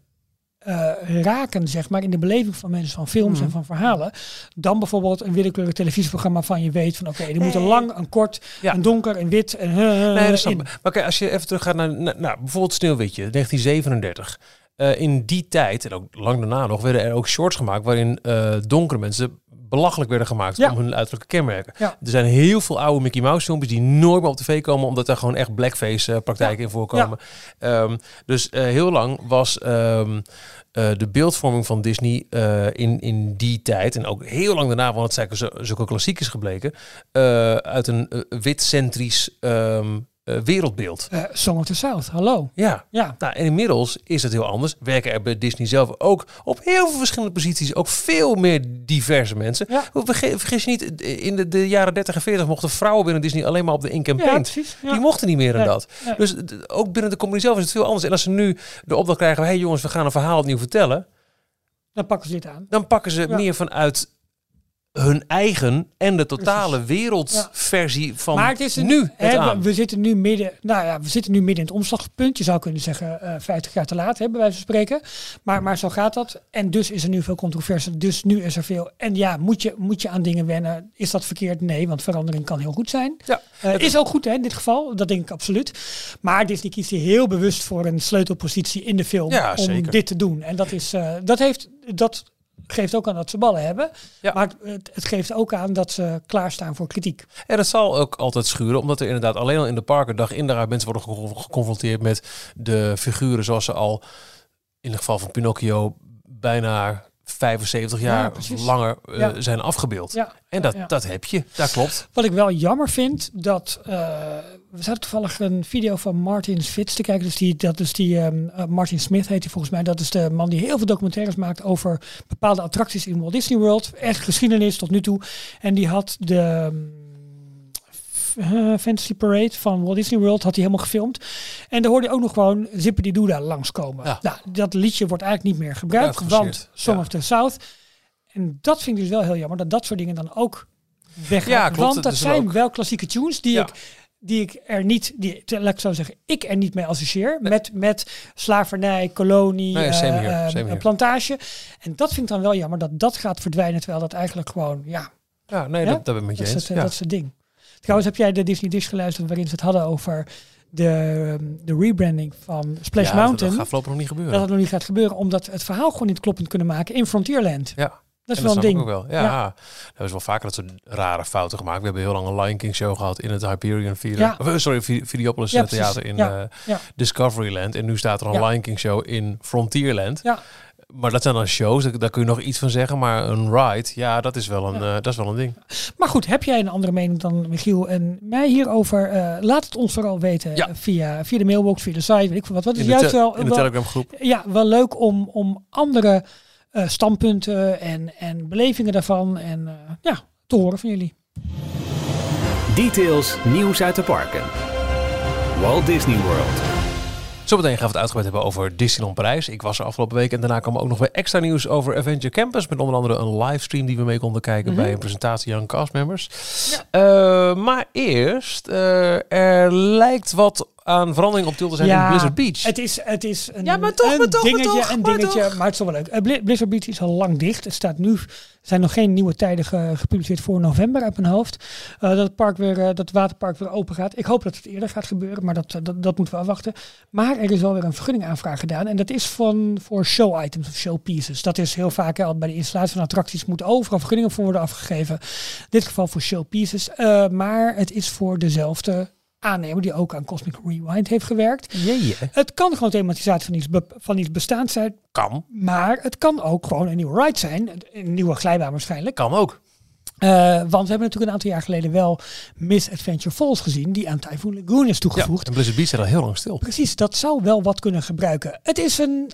eh, raken, zeg maar, in de beleving van mensen, van films Mhm. en van verhalen. Dan bijvoorbeeld een willekeurig televisieprogramma van je weet van oké, er moet een lang, een kort, Ja. een donker, een wit. En, uh, Nee, dat. Maar kijk, als je even teruggaat naar, naar, nou, bijvoorbeeld Sneeuwwitje, 1937. eh, in die tijd, en ook lang daarna nog, werden er ook shorts gemaakt waarin eh, donkere mensen belachelijk werden gemaakt Ja. om hun uiterlijke kenmerken. Ja. Er zijn heel veel oude Mickey Mouse filmpjes die nooit meer op tv komen, omdat daar gewoon echt blackface eh, praktijken in voorkomen. Ehm, dus eh, heel lang was ehm, eh, de beeldvorming van Disney eh, in, in die tijd, en ook heel lang daarna, want het zijn zulke klassiekers gebleken, eh, uit een wit-centrisch ehm, eh, wereldbeeld. Eh, Song of the South, hallo. Ja. Ja, Nou, en inmiddels is het heel anders. Werken er bij Disney zelf ook op heel veel verschillende posities ook veel meer diverse mensen. Ja. Vergis je niet, in de, de jaren 30 en 40 mochten vrouwen binnen Disney alleen maar op de ink en ja paint. precies. Ja. Die mochten niet meer dan Nee, dat. nee. Dus ook binnen de company zelf is het veel anders. En als ze nu de opdracht krijgen, hé hey jongens, we gaan een verhaal opnieuw vertellen. Dan pakken ze dit aan. Dan pakken ze meer vanuit hun eigen en de totale wereldversie van maar het is een, nu hè, we- zitten nu midden, nou ja, we zitten nu midden in het omslagpunt. Je zou kunnen zeggen eh 50 jaar te laat, bij wijze van spreken. Maar, maar zo gaat dat. En dus is er nu veel controverse. Dus nu is er veel. En ja, moet je, moet je aan dingen wennen? Is dat verkeerd? Nee, want verandering kan heel goed zijn. Ja, Eh, is ook goed hè, in dit geval, dat denk ik absoluut. Maar Disney kiest hier heel bewust voor een sleutelpositie in de film Ja, om zeker. dit te doen. En dat, is, eh, dat, heeft, dat geeft ook aan dat ze ballen hebben. Ja. Maar het, het geeft ook aan dat ze klaarstaan voor kritiek. En dat zal ook altijd schuren, omdat er inderdaad alleen al in de parken dag in dag mensen worden gecon- geconfronteerd met de figuren zoals ze al in het geval van Pinocchio bijna 75 Ja, jaar precies. langer eh, Ja. zijn afgebeeld. Ja, En dat, ja. dat heb je, dat klopt. Wat ik wel jammer vind, dat eh, we zaten toevallig een video van Martin Fitz te kijken. Dus die, dat is die ehm, eh, Martin Smith heet hij volgens mij. Dat is de man die heel veel documentaires maakt over bepaalde attracties in Walt Disney World. Echt geschiedenis tot nu toe. En die had de ehm, eh, Fantasy Parade van Walt Disney World had hij helemaal gefilmd. En daar hoorde je ook nog gewoon Zippity Doodah langskomen. Ja. Nou, dat liedje wordt eigenlijk niet meer gebruikt, want Song ja. of the South. En dat vind ik dus wel heel jammer, dat dat soort dingen dan ook weggaan. Ja, klopt. Want dat zijn ook- wel klassieke tunes die, ik, die ik er niet, die, te- laat ik zo zeggen, ik er niet mee associeer. Met, met slavernij, kolonie, Nee, eh, eh, plantage. En dat vind ik dan wel jammer, dat dat gaat verdwijnen. Terwijl dat eigenlijk gewoon, ja, Ja, nee, Ja? dat, dat ben ik met je dat is, eens. het, Ja. dat is het ding. Trouwens, heb jij de Disney Dish geluisterd waarin ze het hadden over de, ehm, de rebranding van Splash Ja, dat- Mountain? Dat gaat voorlopig nog niet gebeuren. dat het nog niet gaat gebeuren, omdat het verhaal gewoon niet kloppend kunnen maken in Frontierland. ja. Dat is En wel een ding. ook wel. Ja, Ja. er is wel vaker dat soort rare fouten gemaakt. We hebben heel lang een Lion King show gehad in het Hyperion Theater. Ja. Of, eh, sorry, Vi- Videopolis Ja, Theater in eh, Ja. Discoveryland. En nu staat er een. Lion King show in Frontierland. Ja. Maar dat zijn dan shows, daar, kun je nog iets van zeggen. Maar een ride, ja, dat is wel een, eh, dat is wel een ding. Maar goed, heb jij een andere mening dan Michiel en mij hierover? Laat het ons vooral weten via, via de mailbox, via de site, weet ik wat. Wat is In juist wel, in de Telegram groep. ja, wel leuk om, om andere eh, standpunten en, en belevingen daarvan en eh, ja, te horen van jullie. Details, nieuws uit de parken. Walt Disney World. Zometeen gaan we het uitgebreid hebben over Disneyland Parijs. Ik was er afgelopen week en daarna kwam ook nog weer extra nieuws over Adventure Campus. Met onder andere een livestream die we mee konden kijken Mhm. bij een presentatie aan castmembers. Eh, maar eerst, eh, er lijkt wat aan verandering op til te zijn in Blizzard Beach. Het is, het is een, Ja, maar toch, een maar toch, maar dingetje, toch, een maar dingetje, toch. maar het is wel leuk. Eh, Bli- Blizzard Beach is al lang dicht. Het staat nu, er zijn nog geen nieuwe tijden ge- gepubliceerd voor november uit mijn hoofd. Eh, dat, het park weer, eh, dat het waterpark weer open gaat. Ik hoop dat het eerder gaat gebeuren, maar dat, dat, dat moeten we afwachten. Maar er is wel weer een vergunningaanvraag gedaan. En dat is van, voor show items of show pieces. Dat is heel vaak al bij de installatie van attracties moeten overal vergunningen voor worden afgegeven. In dit geval voor show pieces. Eh, maar het is voor dezelfde aannemer die ook aan Cosmic Rewind heeft gewerkt. Jee, Het kan gewoon thematisatie van iets, van iets bestaand zijn, kan. maar het kan ook gewoon een nieuwe ride zijn. Een nieuwe glijbaan waarschijnlijk. Kan ook. Eh, want we hebben natuurlijk een aantal jaar geleden wel Miss Adventure Falls gezien, die aan Typhoon Lagoon is Ja, toegevoegd. en Blizzard Beach staat al heel lang stil. Precies, dat zou wel wat kunnen gebruiken. Het is een,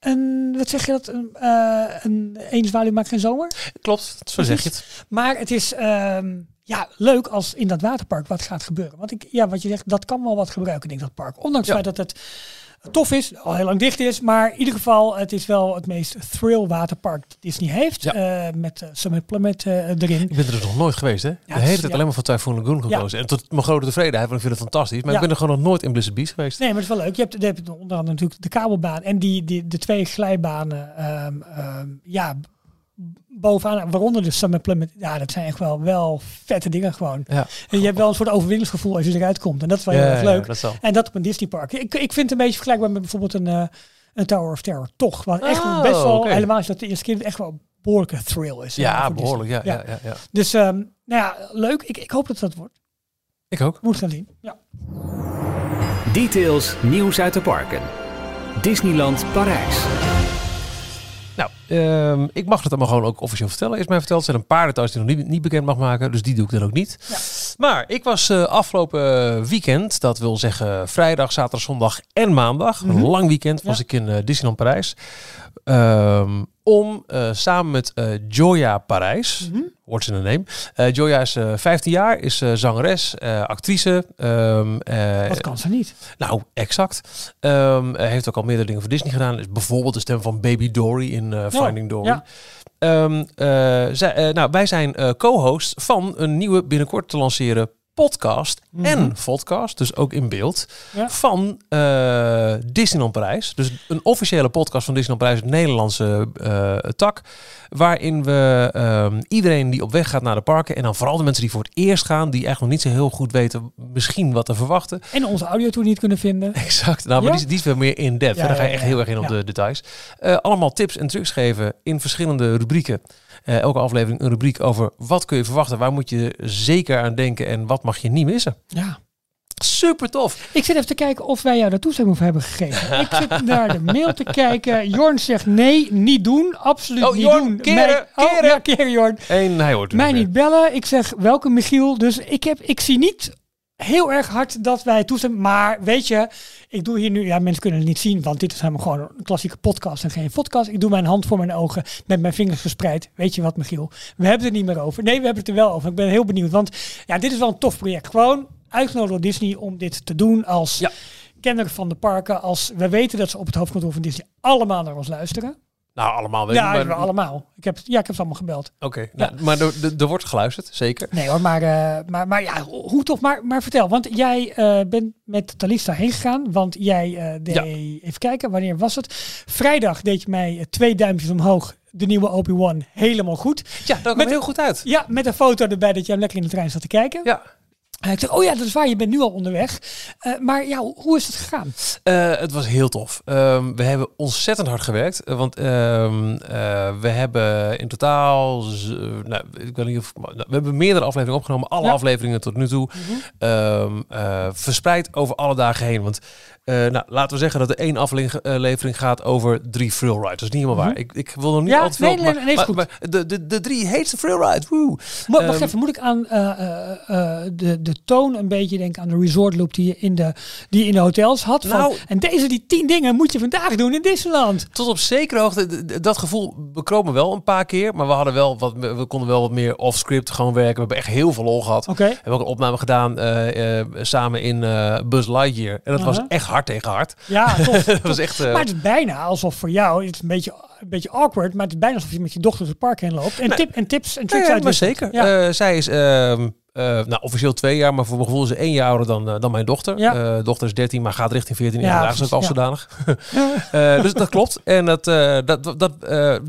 een wat zeg je dat, een, eh een zwaluw maakt geen zomer. Klopt, zo zeg je het. Maar het is ehm, ja, leuk als in dat waterpark wat gaat gebeuren. Want ik, ja, wat je zegt, dat kan wel wat gebruiken, denk ik, dat park. Ondanks Ja. het feit dat het tof is, al heel lang dicht is. Maar in ieder geval, het is wel het meest thrill waterpark dat Disney heeft. Ja. eh, met uh, Summit Plummet eh, erin. Ik ben er dus nog nooit geweest, hè? de het hele is- tijd ja. alleen maar van Typhoon Lagoon gekozen. En tot mijn grote tevredenheid, want ik vind het fantastisch. Maar Ja. ik ben er gewoon nog nooit in Blizzard Beach geweest. Nee, maar het is wel leuk. Je hebt, je hebt onder andere natuurlijk de kabelbaan en die, die, de twee glijbanen. ehm, ehm, ja, bovenaan, waaronder de Summit Plummet. Ja, dat zijn echt wel, wel vette dingen gewoon. Ja, En je hebt wel een soort overwinningsgevoel als je eruit komt. En dat is wel heel Ja, erg ja, leuk. dat. En dat op een Disneypark. Ik, ik vind het een beetje vergelijkbaar met bijvoorbeeld een, eh, een Tower of Terror. Toch. Wat echt Oh, best wel, helemaal is dat de eerste keer, echt wel een behoorlijke thrill is. Ja, behoorlijk. Ja. Ja, ja. Dus ehm, nou ja, leuk. Ik, ik hoop dat dat wordt. Ik ook. Moet gaan zien. Ja. Details nieuws uit de parken. Disneyland Parijs. Ehm, ik mag het allemaal gewoon ook officieel vertellen. Is mij verteld. Er zijn een paar details die ik nog niet, niet bekend mag maken. Dus die doe ik dan ook niet. Ja. Maar ik was eh, afgelopen weekend, dat wil zeggen vrijdag, zaterdag, zondag en maandag. Mhm. Een lang weekend was Ja. ik in eh, Disneyland Parijs. Ehm, om eh, samen met eh, Joya Parijs, Mhm. what's in the name. Eh, Joya is eh 15 jaar, is zangeres, actrice. ehm, eh, Wat kan ze niet? nou, exact. Ehm, heeft ook al meerdere dingen voor Disney gedaan. Is bijvoorbeeld de stem van Baby Dory in Finding Dory. ja. Ehm, eh, zij, nou, wij zijn co-host van een nieuwe binnenkort te lanceren podcast Mhm. en podcast, dus ook in beeld, Ja. van eh, Disneyland Parijs. Dus een officiële podcast van Disneyland Parijs, het Nederlandse eh, tak, waarin we ehm, iedereen die op weg gaat naar de parken en dan vooral de mensen die voor het eerst gaan, die echt nog niet zo heel goed weten misschien wat te verwachten, En onze audiotour niet kunnen vinden. Exact. Nou, maar Ja? die, is- die is veel meer in-depth. Ja, daar ga je echt heel erg in op de details. Eh, allemaal tips en trucs geven in verschillende rubrieken. Eh, elke aflevering een rubriek over wat kun je verwachten, waar moet je zeker aan denken en wat mag je niet missen. Ja. Super tof. Ik zit even te kijken of wij jou de toestemming hebben gegeven. Ik zit naar de mail te kijken. Jorn zegt nee, niet doen. Absoluut Oh, niet Jorn, doen. keren, Mij- oh, keren. ja, keren Jorn. En hij hoort Mij niet bellen. Ik zeg welke Michiel. Dus ik, heb, ik zie niet heel erg hard dat wij toestemmen. Maar weet je, ik doe hier nu... Ja, mensen kunnen het niet zien, want dit is helemaal gewoon een klassieke podcast en geen podcast. Ik doe mijn hand voor mijn ogen met mijn vingers verspreid. Weet je wat, Michiel? We hebben het er niet meer over. Nee, we hebben het er wel over. Ik ben heel benieuwd, want ja, dit is wel een tof project. Gewoon uitgenodigd door Disney om dit te doen als Ja. kenner van de parken. Als we weten dat ze op het hoofdkantoor van Disney allemaal naar ons luisteren. Nou, allemaal. weet Ja, maar- allemaal. Ik heb, ja, ik heb ze allemaal gebeld. Oké, nou, maar er, wordt geluisterd, zeker. Nee hoor, maar, eh, maar, maar ja, ho- hoe toch? Maar, maar vertel, want jij eh, bent met Talista heen gegaan. Want jij eh, deed, Ja. even kijken, wanneer was het? Vrijdag deed je mij twee duimpjes omhoog. De nieuwe Obi-Wan helemaal goed. Ja, dat komt Met- heel goed uit. Ja, met een foto erbij dat jij lekker in de trein zat te kijken. Ja. Ik zeg, oh ja, dat is waar, je bent nu al onderweg. Eh, maar ja, hoe- is het gegaan? Eh, het was heel tof. Ehm, we hebben ontzettend hard gewerkt. eh, Want ehm, eh, we hebben in totaal... nou, ik weet niet of, nou, we hebben meerdere afleveringen opgenomen. Alle Ja. afleveringen tot nu toe. ehm, eh, verspreid over alle dagen heen. Want eh, nou, laten we zeggen dat er één aflevering gaat over drie thrill rides. Dat is niet helemaal waar. Ik, ik wil nog niet Mhm. Ja, al te veel... nee, nee, nee, nee, is maar, goed. maar de, de, de drie heetste thrill rides. Woe. Mo- wacht Ehm, even, moet ik aan eh, eh, eh, de, de toon een beetje denken aan de resort loop die je in de, die je in de hotels had? Van, Nou- en deze die tien dingen moet je vandaag doen in Disneyland. Tot op zekere hoogte, dat gevoel bekroop me wel een paar keer. Maar we hadden wel wat, we konden wel wat meer off-script gewoon werken. We hebben echt heel veel lol gehad. We hebben ook een opname gedaan eh, eh, samen in eh Buzz Lightyear. En dat was echt hard tegen hard. Ja, tof. dat was echt... eh, Maar het is bijna alsof voor jou, het is een beetje, een beetje awkward, maar het is bijna alsof je met je dochter het park heen loopt. En, Nee. tip, en tips en nee, tricks ja, uit maar zeker. Ja. Eh, zij is ehm, eh, nou, officieel twee jaar, maar voor mijn gevoel is ze één jaar ouder dan, eh, dan mijn dochter. Ja. Eh, dochter is 13, maar gaat richting 14 Ja, jaar. Ja, is ook al ja. zodanig. Dus dat klopt. En dat, dat, dat,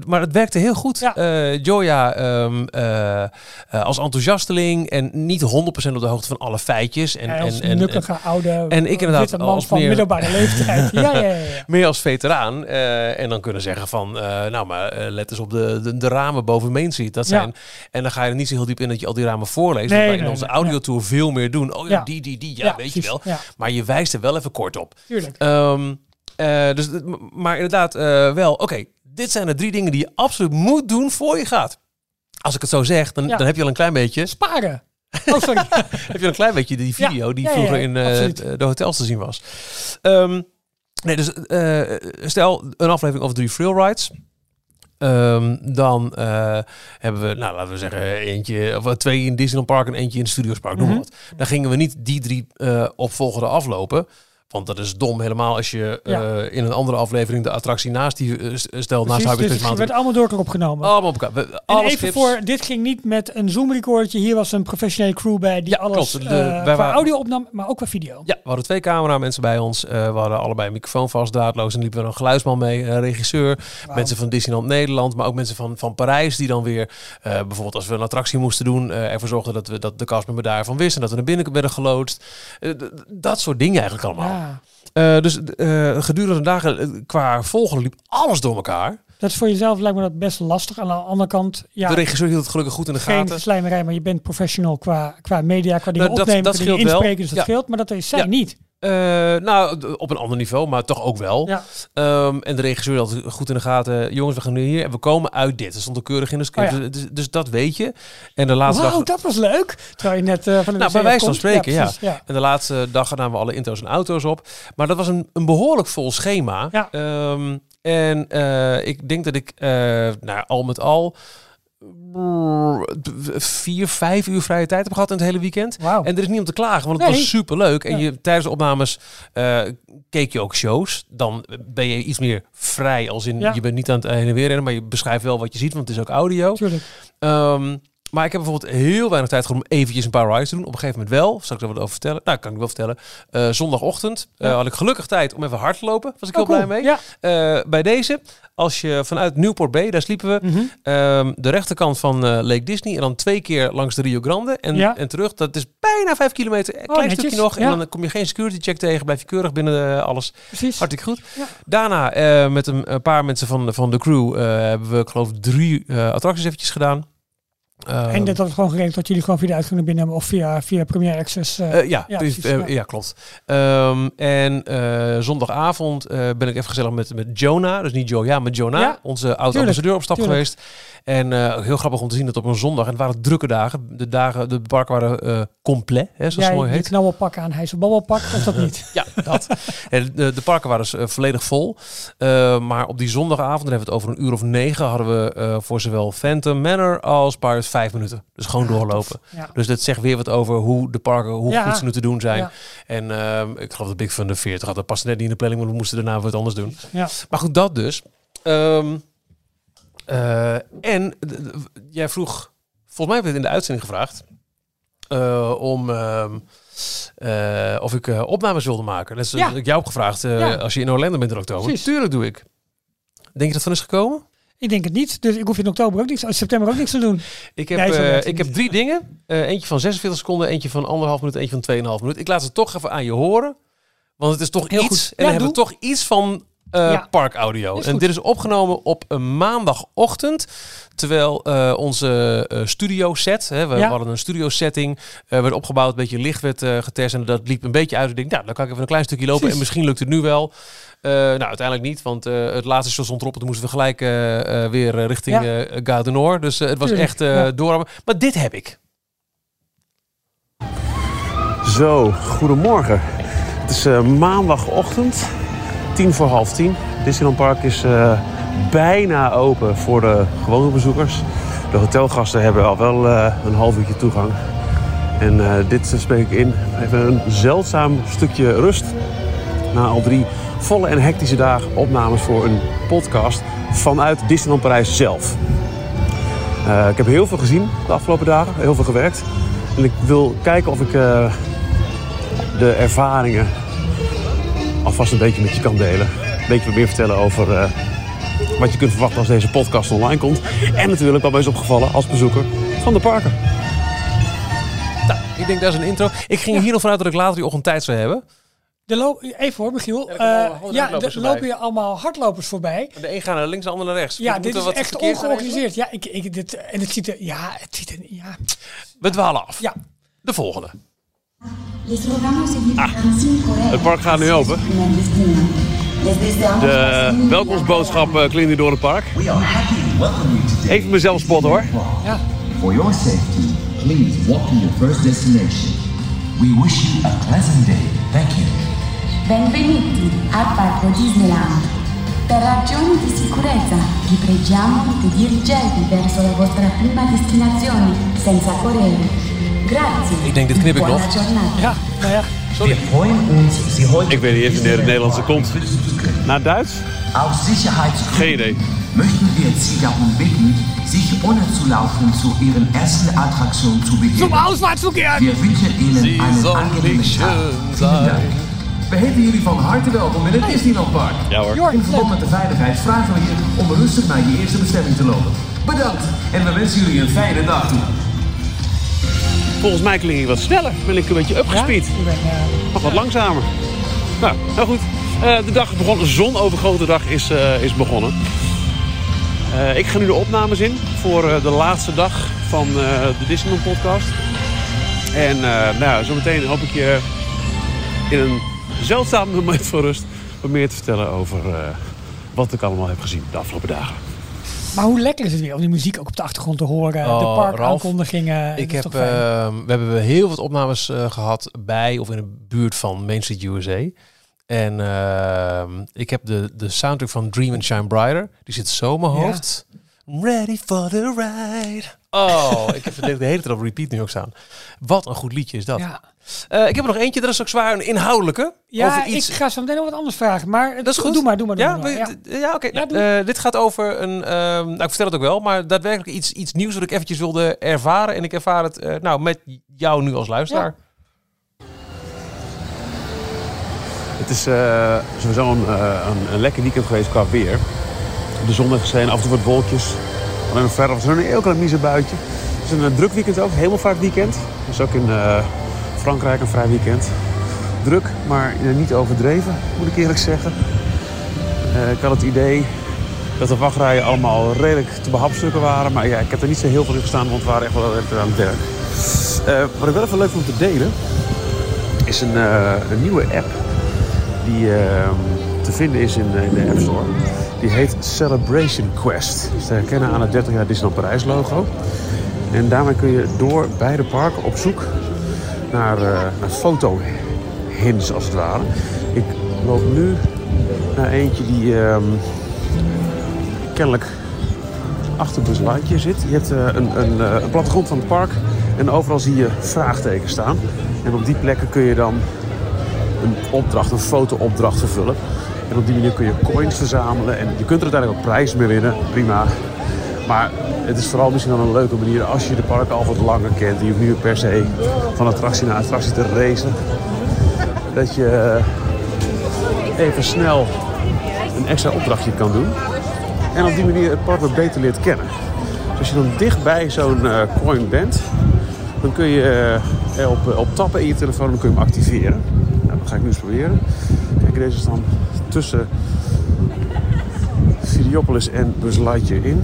maar het werkte heel goed. Ja. Joya ehm, eh, eh, als enthousiasteling en niet 100% op de hoogte van alle feitjes. En, En, als en, en, nukkige oude en ik inderdaad man als van meer- middelbare leeftijd. ja, ja, ja, meer als veteraan. en dan kunnen zeggen van, nou maar let eens op de, de, de ramen boven Main Street. Dat zijn, En dan ga je er niet zo heel diep in dat je al die ramen voorleest. Nee, in onze audiotour veel meer doen. Oh ja, die, die, die, ja, weet je wel. Ja, Maar je wijst er wel even kort op. tuurlijk. Eh, dus, m- maar inderdaad eh, wel, oké, dit zijn de drie dingen die je absoluut moet doen voor je gaat. Als ik het zo zeg, dan, dan heb je al een klein beetje, Sparen. Oh, sorry. heb je al een klein beetje die video Ja, die ja, ja, vroeger in eh, de hotels te zien was. Ehm, nee, dus eh, stel een aflevering over drie thrill rides. Ehm, dan eh, hebben we, nou laten we zeggen, eentje of twee in Disneyland Park en eentje in Studios Park, noem maar Mhm. wat. Dan gingen we niet die drie eh opvolgende aflopen. Want dat is dom helemaal als je Ja. eh, in een andere aflevering de attractie naast die eh, s- stelt naast Precies, Hyperspace dus het werd allemaal door elkaar opgenomen. Allemaal op elkaar. We- En even voor, dit ging niet met een Zoom recordje. Hier was een professionele crew bij die Ja, alles klopt. eh De- wij waren- audio opnam, maar ook qua video. Ja, we hadden twee cameramensen bij ons. Eh, we hadden allebei een microfoon vast, draadloos. En liepen er een geluidsman mee, een regisseur. Mensen van Disneyland Nederland, maar ook mensen van, van Parijs. Die dan weer, eh, bijvoorbeeld als we een attractie moesten doen... eh, ervoor zorgden dat, we, dat de castmember daarvan wist. En dat we naar binnen werden geloodst. Eh, dat soort dingen eigenlijk allemaal. Ja. Eh, dus eh, gedurende de dagen eh, qua volgen liep alles door elkaar. Dat is voor jezelf lijkt me dat best lastig. Aan de andere kant, ja, De regisseur hield het gelukkig goed in de geen gaten. slijmerij, maar je bent professional qua, qua media, qua dingen Nou, dat- opnemen, dat qua dingen scheelt wel. inspreken, dus dat Ja. scheelt. Maar dat is zij Ja. niet. Eh, nou, op een ander niveau, maar toch ook wel. Ja. Ehm, en de regisseur had goed in de gaten. Jongens, we gaan nu hier en we komen uit dit. Dat stond er keurig in de script. Oh ja. dus, dus dat weet je. En de laatste Wauw, dag... dat was leuk. Terwijl je net eh, van de Nou, bij wijze van spreken, ja. precies, ja. En de laatste dag namen we alle intro's en auto's op. Maar dat was een, een behoorlijk vol schema. Ja. Ehm, en eh, ik denk dat ik nou, al met al vier, vijf uur vrije tijd heb gehad in het hele weekend. En er is niet om te klagen, want het Nee. was super leuk. En Ja. je, tijdens de opnames eh, keek je ook shows. Dan ben je iets meer vrij, als in Ja. je bent niet aan het heen en weer rennen, maar je beschrijft wel wat je ziet, want het is ook audio. Tuurlijk. Ehm, maar ik heb bijvoorbeeld heel weinig tijd gehad om eventjes een paar rides te doen. Op een gegeven moment wel. Zal ik er wat over vertellen? Nou, kan ik wel vertellen. Eh, zondagochtend eh, had ik gelukkig tijd om even hard te lopen. Was ik heel Oh, cool. blij mee. Ja. Eh, bij deze, als je vanuit Newport Bay, daar sliepen we, Mhm. ehm, de rechterkant van Lake Disney en dan twee keer langs de Rio Grande en, Ja. en terug. Dat is bijna vijf kilometer, een Oh, klein stukje nog. Ja. En dan kom je geen security check tegen, blijf je keurig binnen alles. Precies. Goed. Daarna met een, een paar mensen van, van de crew hebben we, ik geloof, drie attracties eventjes gedaan. Ehm, En dat had het gewoon geregeld dat jullie gewoon via de uitgang binnen hebben of via, via Premier Access. eh, Eh, ja, precies, eh, ja. ja. klopt. Ehm, en zondagavond ben ik even gezellig met, met Jonah, dus niet Joe, ja, met Jonah, Ja, onze oud-ambassadeur op stap tuurlijk. geweest. En heel grappig om te zien dat op een zondag, en het waren drukke dagen, de dagen, de parken waren complet, hè, zoals het Jij mooi heet. knabbelpak aan, hij zijn babbelpak, of dat niet? Ja, dat. En de, de parken waren dus, volledig vol. Maar op die zondagavond, dan hebben we het over een uur of negen, hadden we voor zowel Phantom Manor als Pirates vijf minuten. Dus gewoon doorlopen. Ja. Dus dat zegt weer wat over hoe de parken, hoe Ja. goed ze nu te doen zijn. En ehm, ik geloof dat Big Fun de 40 had. Dat paste net niet in de planning, maar we moesten daarna wat anders doen. Ja. Maar goed, dat dus. Ehm, eh, en jij vroeg, volgens mij heb je het in de uitzending gevraagd, eh, om ehm, eh, of ik opnames wilde maken. Dat is Ja. ik jou heb gevraagd Ja. als je in Orlando bent in oktober. Precies. Tuurlijk doe ik. Denk je dat van is gekomen? Ik denk het niet, dus ik hoef in oktober ook niks, in september ook niks te doen. Ik heb, Nee, eh, ik heb drie dingen. Eh, eentje van 46 seconden, eentje van anderhalf minuut, eentje van 2,5 minuut. Ik laat ze toch even aan je horen. Want het is toch Heel iets. goed. En Ja, dan hebben we toch iets van eh, Ja. parkaudio. Is En dit is opgenomen op een maandagochtend. Terwijl eh, onze eh, studio set, hè, we Ja. hadden een studio setting, eh, werd opgebouwd, een beetje licht werd eh, getest. En dat liep een beetje uit. Ik denk, nou, dan kan ik even een klein stukje lopen. Precies. En misschien lukt het nu wel. Eh, nou, uiteindelijk niet, want eh, het laatste station stond erop. en Toen moesten we gelijk eh, eh, weer eh, richting Ja. eh Gare. Dus eh, het was Tuurlijk, echt eh ja. door. Maar dit heb ik. Zo, goedemorgen. Het is eh, maandagochtend, tien voor half tien. Disneyland Park is eh, bijna open voor de gewone bezoekers. De hotelgasten hebben al wel eh, een half uurtje toegang. En eh, dit spreek ik in. Even een zeldzaam stukje rust. Na al drie volle en hectische dagen opnames voor een podcast vanuit Disneyland Parijs zelf. Ik heb heel veel gezien de afgelopen dagen, heel veel gewerkt. En ik wil kijken of ik de ervaringen alvast een beetje met je kan delen. Een beetje wat meer vertellen over eh, wat je kunt verwachten als deze podcast online komt. En natuurlijk wat mij is opgevallen als bezoeker van de parken. Nou, ik denk dat is een intro. Ik ging hier nog vanuit dat ik later die ochtend tijd zou hebben. De loop, even hoor, Michiel. Ja, er Eh, ja, er lopen hier allemaal hardlopers voorbij. De een gaat naar links, de ander naar rechts. Ja, dit is wat echt ongeorganiseerd. Ja, ik, ik, dit, en het ziet er, ja, het ziet er, ja? We dwalen af. ja. De volgende. Ah, Het park gaat nu open. De welkomstboodschap eh, klinkt door het park. We are happy to welcome you today. Even mezelf spotten hoor. ja. For your safety, please walk to your first destination. We wish you a pleasant day. Thank you. Benvenuti al Parco Disneyland. Per ragioni di sicurezza vi preghiamo di dirigervi verso la vostra prima destinazione senza correre. Grazie. Ik denk, dit knip ik nog. ja, nou ja. Wir freuen uns, Sie heute Ik weet niet eens wanneer het Nederlandse komt. zu. Naar Duits? Geen idee. möchten wir Sie darum bitten, sich ohne zu laufen zu Ihren ersten Attraktion zu begeben. Zum Auswärtsverkehr! Wir wünschen Ihnen Sie einen angenehmen Tag. Vielen. Dank. We heten jullie van harte welkom in het Disneyland Park. Ja hoor. In verband met de veiligheid vragen we je om rustig naar je eerste bestemming te lopen. Bedankt en we wensen jullie een fijne dag toe. Volgens mij klink ik wat sneller. Ben ik een beetje ja, upgespeed. eh, Mag wat langzamer. Nou, nou goed. Eh, de dag begon, de zonovergoten dag is, eh, is begonnen. Eh, ik ga nu de opnames in voor de laatste dag van de Disneyland podcast. En nou, ja, zometeen hoop ik je in een zeldzaam moment van rust wat meer te vertellen over wat ik allemaal heb gezien de afgelopen dagen. Maar hoe lekker is het weer om die muziek ook op de achtergrond te horen. de Oh, parkaankondigingen. Ik heb, ehm, we hebben heel wat opnames eh, gehad bij of in de buurt van Main Street USA. En ehm, ik heb de, de soundtrack van Dream and Shine Brighter. Die zit zo in mijn Ja. hoofd. Ready for the ride. Oh, ik heb het de hele tijd op repeat nu ook staan. Wat een goed liedje is dat. ja, Eh, ik heb er nog eentje, dat is ook zwaar een inhoudelijke. ja over iets... ik ga zo meteen nog wat anders vragen. Maar Dat is goed. Doe maar, doe maar. Doe Ja, maar, ja. oké. Ja, eh, dit gaat over een. ehm, nou, ik vertel het ook wel, maar daadwerkelijk iets, iets nieuws wat ik eventjes wilde ervaren. En ik ervaar het eh, nou met jou nu als luisteraar. Het is eh, sowieso een, een, een lekker weekend geweest qua weer. De zon heeft geschenen, af en toe wat wolkjes. Nog verder was er een heel klein miezenbuitje. Het is een eh, druk weekend ook, hemelvaartweekend. Dus ook in eh, Frankrijk een vrij weekend. Druk, maar niet overdreven, moet ik eerlijk zeggen. Eh, ik had het idee dat de wachtrijen allemaal redelijk te behapstukken waren. Maar ja, ik heb er niet zo heel veel in gestaan, want we waren echt wel aan het werk. Wat ik wel even leuk vond te delen, is een, een nieuwe app die ehm, te vinden is in, eh, in de App Store. Die heet Celebration Quest. Dat is herkennen aan het 30 jaar Disneyland Parijs logo. En daarmee kun je door beide parken op zoek naar, eh naar foto-hints als het ware. Ik loop nu naar eentje die ehm, kennelijk achter Buzz Lightyear zit. Je hebt eh, een, een, een plattegrond van het park en overal zie je vraagtekens staan. En op die plekken kun je dan een opdracht, een foto-opdracht vervullen. En op die manier kun je coins verzamelen. En je kunt er uiteindelijk ook prijzen mee winnen. Prima. Maar het is vooral misschien wel een leuke manier als je de parken al wat langer kent. Je hoeft nu per se van attractie naar attractie te racen. Dat je eh, even snel een extra opdrachtje kan doen. En op die manier het park wat beter leert kennen. Dus als je dan dicht bij zo'n eh, coin bent, dan kun je eh, op, op tappen in je telefoon dan kun je hem activeren. Nou, dat ga ik nu eens proberen. Kijk, deze is dan tussen Videopolis en Lightyear in.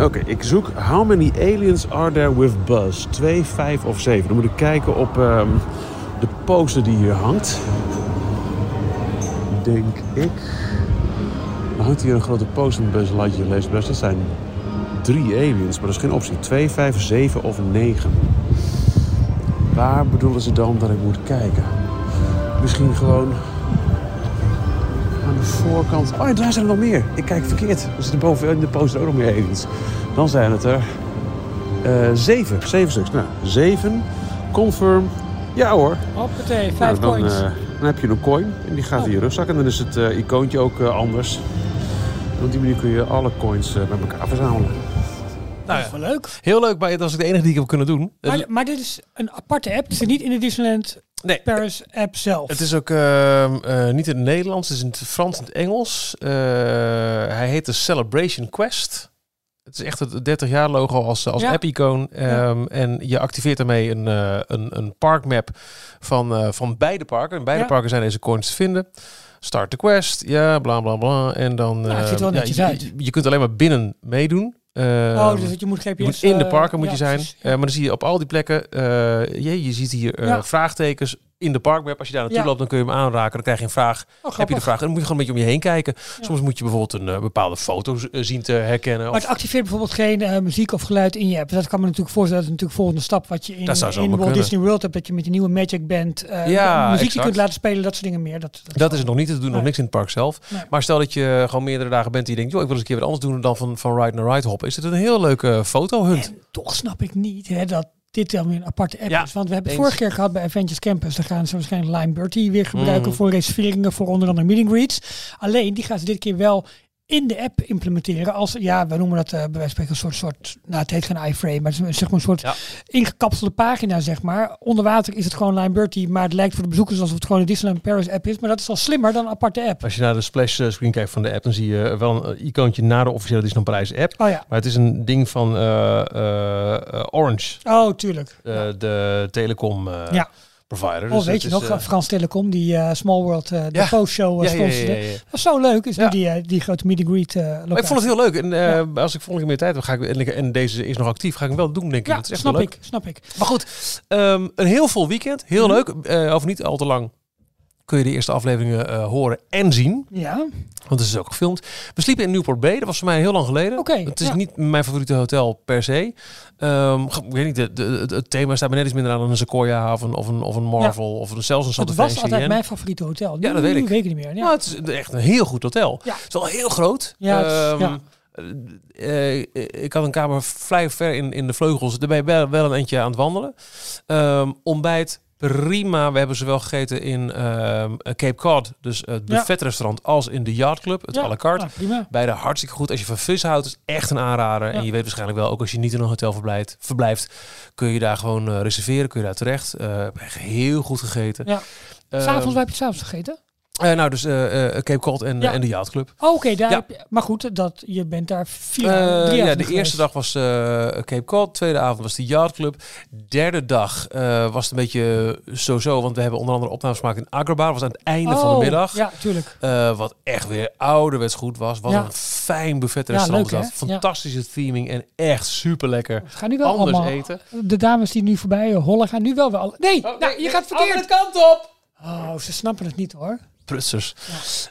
Oké, ik zoek How many aliens are there with Buzz? 2, 5 of 7. Dan moet ik kijken op ehm, de poster die hier hangt. Denk ik. Hangt hier een grote poster met Buzz Lightyear best. Dat zijn drie aliens, maar dat is geen optie. 2, 5, 7 of 9. Waar bedoelen ze dan dat ik moet kijken? Misschien gewoon aan de voorkant. Oh, ja, daar zijn er nog meer. Ik kijk verkeerd. Er zitten boven in de poster ook nog meer aliens. Dan zijn het er eh, zeven. Zeven stuks. Nou, zeven. Confirm. Ja hoor. Hoppatee, Nou, vijf dan, coins. eh, dan heb je een coin en die gaat Oh. in je rugzak. En dan is het eh, icoontje ook eh, anders. En op die manier kun je alle coins bij elkaar verzamelen. Nou dat is ja, wel leuk. heel leuk, maar dat is ook de enige die ik heb kunnen doen. Maar, maar dit is een aparte app. Het zit niet in de Disneyland nee, Paris app zelf. Het is ook ehm, eh, niet in het Nederlands, het is in het Frans en het Engels. Eh, hij heet de Celebration Quest. Het is echt het 30 jaar logo als, als Ja. app-icoon. Ehm, En je activeert daarmee een, eh, een, een parkmap van, van beide parken. In beide Ja. parken zijn deze coins te vinden. Start the quest, ja, bla bla bla. En dan. Het ziet wel eh, netjes je, uit. Je, je kunt alleen maar binnen meedoen. Oh, Ehm, dus dat je moet GPS... je moet in de eh, parken moet ja, je zijn. Eh, maar dan zie je op al die plekken, eh, je, je ziet hier eh, vraagtekens in de parkweb. Als je daar naartoe Ja. loopt, dan kun je hem aanraken. Dan krijg je een vraag. Oh, Heb je de vraag? En dan moet je gewoon een beetje om je heen kijken. Soms moet je bijvoorbeeld een eh, bepaalde foto eh, zien te herkennen. Maar Of, het activeert bijvoorbeeld geen eh, muziek of geluid in je app. Dat kan me natuurlijk voorstellen. Dat is natuurlijk volgende stap wat je in, Dat zou in Walt kunnen. Disney World hebt. Dat je met die nieuwe Magic Band eh, Ja, muziek die kunt laten spelen. Dat soort dingen meer. Dat, dat, dat is het nog niet. Ze doen nog niks in het park zelf. Nee. Maar stel dat je gewoon meerdere dagen bent en je denkt, joh, ik wil eens een keer wat anders doen dan van, van ride naar ride hoppen. Is dit een heel leuke fotohunt? En toch snap ik niet hè, dat dit dan weer een aparte app Ja, is. Want we hebben het vorige keer gehad bij Avengers Campus. Daar gaan ze waarschijnlijk Lime Bertie weer gebruiken Mm. voor reserveringen voor onder andere meeting greets. Alleen die gaan ze dit keer wel in de app implementeren als, ja, we noemen dat eh, bij wijze van spreken een soort, soort, nou het heet geen iframe, maar het is zeg maar een soort Ja. ingekapselde pagina, zeg maar. Onder water is het gewoon Lime Bertie, maar het lijkt voor de bezoekers alsof het gewoon een Disneyland Paris app is. Maar dat is al slimmer dan een aparte app. Als je naar de splash eh, screen kijkt van de app, dan zie je wel een eh, icoontje naar de officiële Disneyland Parijs app. Oh ja, Maar het is een ding van eh, eh, eh, Orange, oh tuurlijk. eh, de telecom eh, Ja. Provider. Oh, Dus weet je nog, eh, Frans Telecom, die eh, Small World, eh, de Ja. postshow uh, ja, ja, sponsorde. ja. Dat was zo leuk, is nu die, eh, die grote meet greet eh, ik vond het heel leuk. En eh, als ik volgende keer meer tijd heb, ga ik, en, en deze is nog actief, ga ik hem wel doen, denk ik. Ja, Dat is echt snap leuk. ik, snap ik. Maar goed, ehm, een heel vol weekend. Heel Mhm. leuk. Eh, over niet al te lang kun je de eerste afleveringen eh, horen en zien. Ja, Want het is ook gefilmd. We sliepen in Newport Bay. Dat was voor mij heel lang geleden. Oké, het is ja. niet mijn favoriete hotel per se. Ehm, ik weet niet, de, de, het- het thema staat me net iets minder aan dan een Sequoia of een, of een, of een Marvel of een, zelfs een het was altijd mijn favoriete hotel. Ja, dat weet Nu ik. weet ik niet meer. Ja. Nou, het is echt een heel goed hotel. Ja. Het is wel heel groot. Ja, Ehm, ja. eh, eh, ik had een kamer vrij ver in, in de vleugels. Daar ben je wel, wel een eentje aan het wandelen. Ehm, ontbijt prima. We hebben zowel gegeten in ehm, Cape Cod, dus het Ja. buffetrestaurant, als in de Yacht Club, het Ja, à la carte. prima. Beide hartstikke goed. Als je van vis houdt, is echt een aanrader. En je weet waarschijnlijk wel, ook als je niet in een hotel verblijft, verblijft kun je daar gewoon eh, reserveren, kun je daar terecht. Eh, echt heel goed gegeten. Ja. Ehm, S'avonds, waar heb je s'avonds gegeten? Eh, nou, dus eh, eh, Cape Cod en, Ja. en de Yacht Club. Oh, Oké, Ja. maar goed, dat, je bent daar vier, drie ja, de geweest. eerste dag was Cape Cod, tweede avond was de Yacht Club. Derde dag was het een beetje zo-zo, want we hebben onder andere opnames gemaakt in Agrabah. Dat was aan het einde van de Oh, middag. Ja, tuurlijk. Wat echt weer ouderwets goed was. Wat Ja. een fijn buffet restaurant leuk, dat. Fantastische theming en echt super lekker. We gaan nu wel Anders allemaal... eten. De dames die nu voorbij hollen gaan nu wel wel... Nee, nou, je gaat verkeerd. kant op! Oh, ze snappen het niet hoor. Prutsers.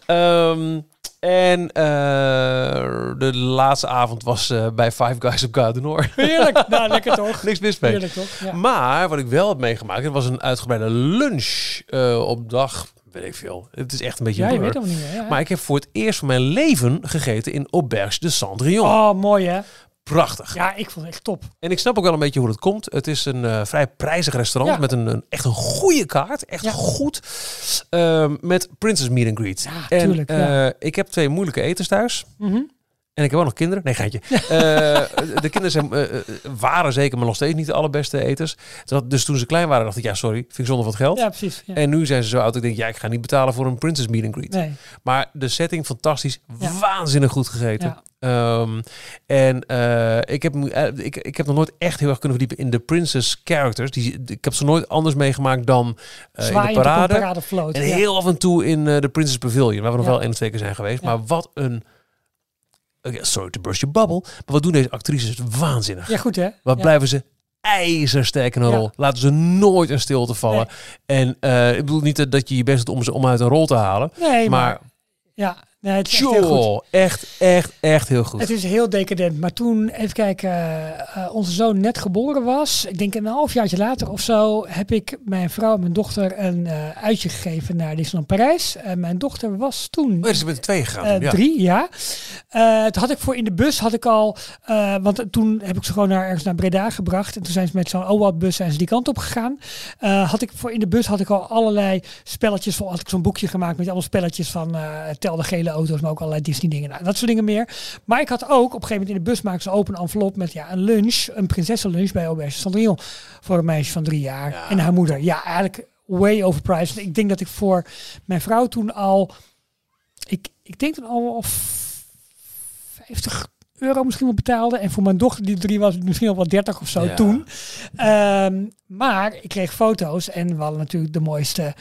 Ehm, en eh, de laatste avond was eh, bij Five Guys op Nord. Heerlijk. nou, lekker toch? Niks mis mee. Heerlijk toch? Ja. Maar wat ik wel heb meegemaakt, het was een uitgebreide lunch eh, op dag, weet ik veel. Het is echt een beetje Ja, je weet het niet meer. Ja. Maar ik heb voor het eerst van mijn leven gegeten in Auberge de Cendrillon. Oh, mooi hè? Prachtig. Ja, ik vond het echt top. En ik snap ook wel een beetje hoe het komt. Het is een eh, vrij prijzig restaurant Ja. met een, een echt een goede kaart. Echt Ja. goed. Ehm, met Princess Meet and Greet. Ja, en tuurlijk, ja. eh, ik heb twee moeilijke eters thuis. Mhm. En ik heb ook nog kinderen. Nee, geintje. Eh, de kinderen zijn, waren zeker, maar nog steeds niet de allerbeste eters. Dus toen ze klein waren, dacht ik, ja, sorry, vind ik zonde van het geld. Ja, precies. Ja. En nu zijn ze zo oud, dat ik denk, ja, ik ga niet betalen voor een Princess Meet and Greet. Nee. Maar de setting fantastisch, Ja. waanzinnig goed gegeten. Ja. Ehm, en eh, ik, heb, eh, ik, ik heb nog nooit echt heel erg kunnen verdiepen in de Princess characters. Die, ik heb ze nooit anders meegemaakt dan eh, in de parade. paradevloot. En ja. heel af en toe in de Princess Pavilion, waar we nog Ja. wel één of twee keer zijn geweest. Ja. Maar wat een... Sorry to burst your bubble. Maar wat doen deze actrices waanzinnig. ja, goed hè? Wat blijven ze ijzersterk in een rol. Laten ze nooit een stilte vallen. En ik bedoel niet dat- dat je je best doet om ze om uit een rol te halen. Nee, maar... maar ja, nee, het is echt heel goed. joh, echt, echt, echt heel goed. Het is heel decadent. Maar toen, even kijken, eh, onze zoon net geboren was. Ik denk een halfjaartje later of zo. Heb ik mijn vrouw en mijn dochter een eh, uitje gegeven naar Disneyland Parijs. En mijn dochter was toen Oh, dus je bent er twee gegaan. Eh, ja. Drie, ja. Eh toen had ik voor in de bus had ik al, eh, want toen heb ik ze gewoon naar ergens naar Breda gebracht en toen zijn ze met zo'n OWAT-bus zijn ze die kant op gegaan. Eh, had ik voor in de bus had ik al allerlei spelletjes, voor had ik zo'n boekje gemaakt met allemaal spelletjes van eh tel de gele auto's, maar ook allerlei Disney dingen, nou, dat soort dingen meer. Maar ik had ook op een gegeven moment in de bus maakte ze open envelop met ja een lunch, een prinsessenlunch bij Auberge Cendrillon voor een meisje van drie jaar Ja. en haar moeder. Ja, eigenlijk way overpriced. Ik denk dat ik voor mijn vrouw toen al ik, ik denk toen al of 50 euro misschien wel betaalde. En voor mijn dochter die drie was het misschien al wel 30 of zo Ja. toen. Ehm, maar ik kreeg foto's en we hadden natuurlijk de mooiste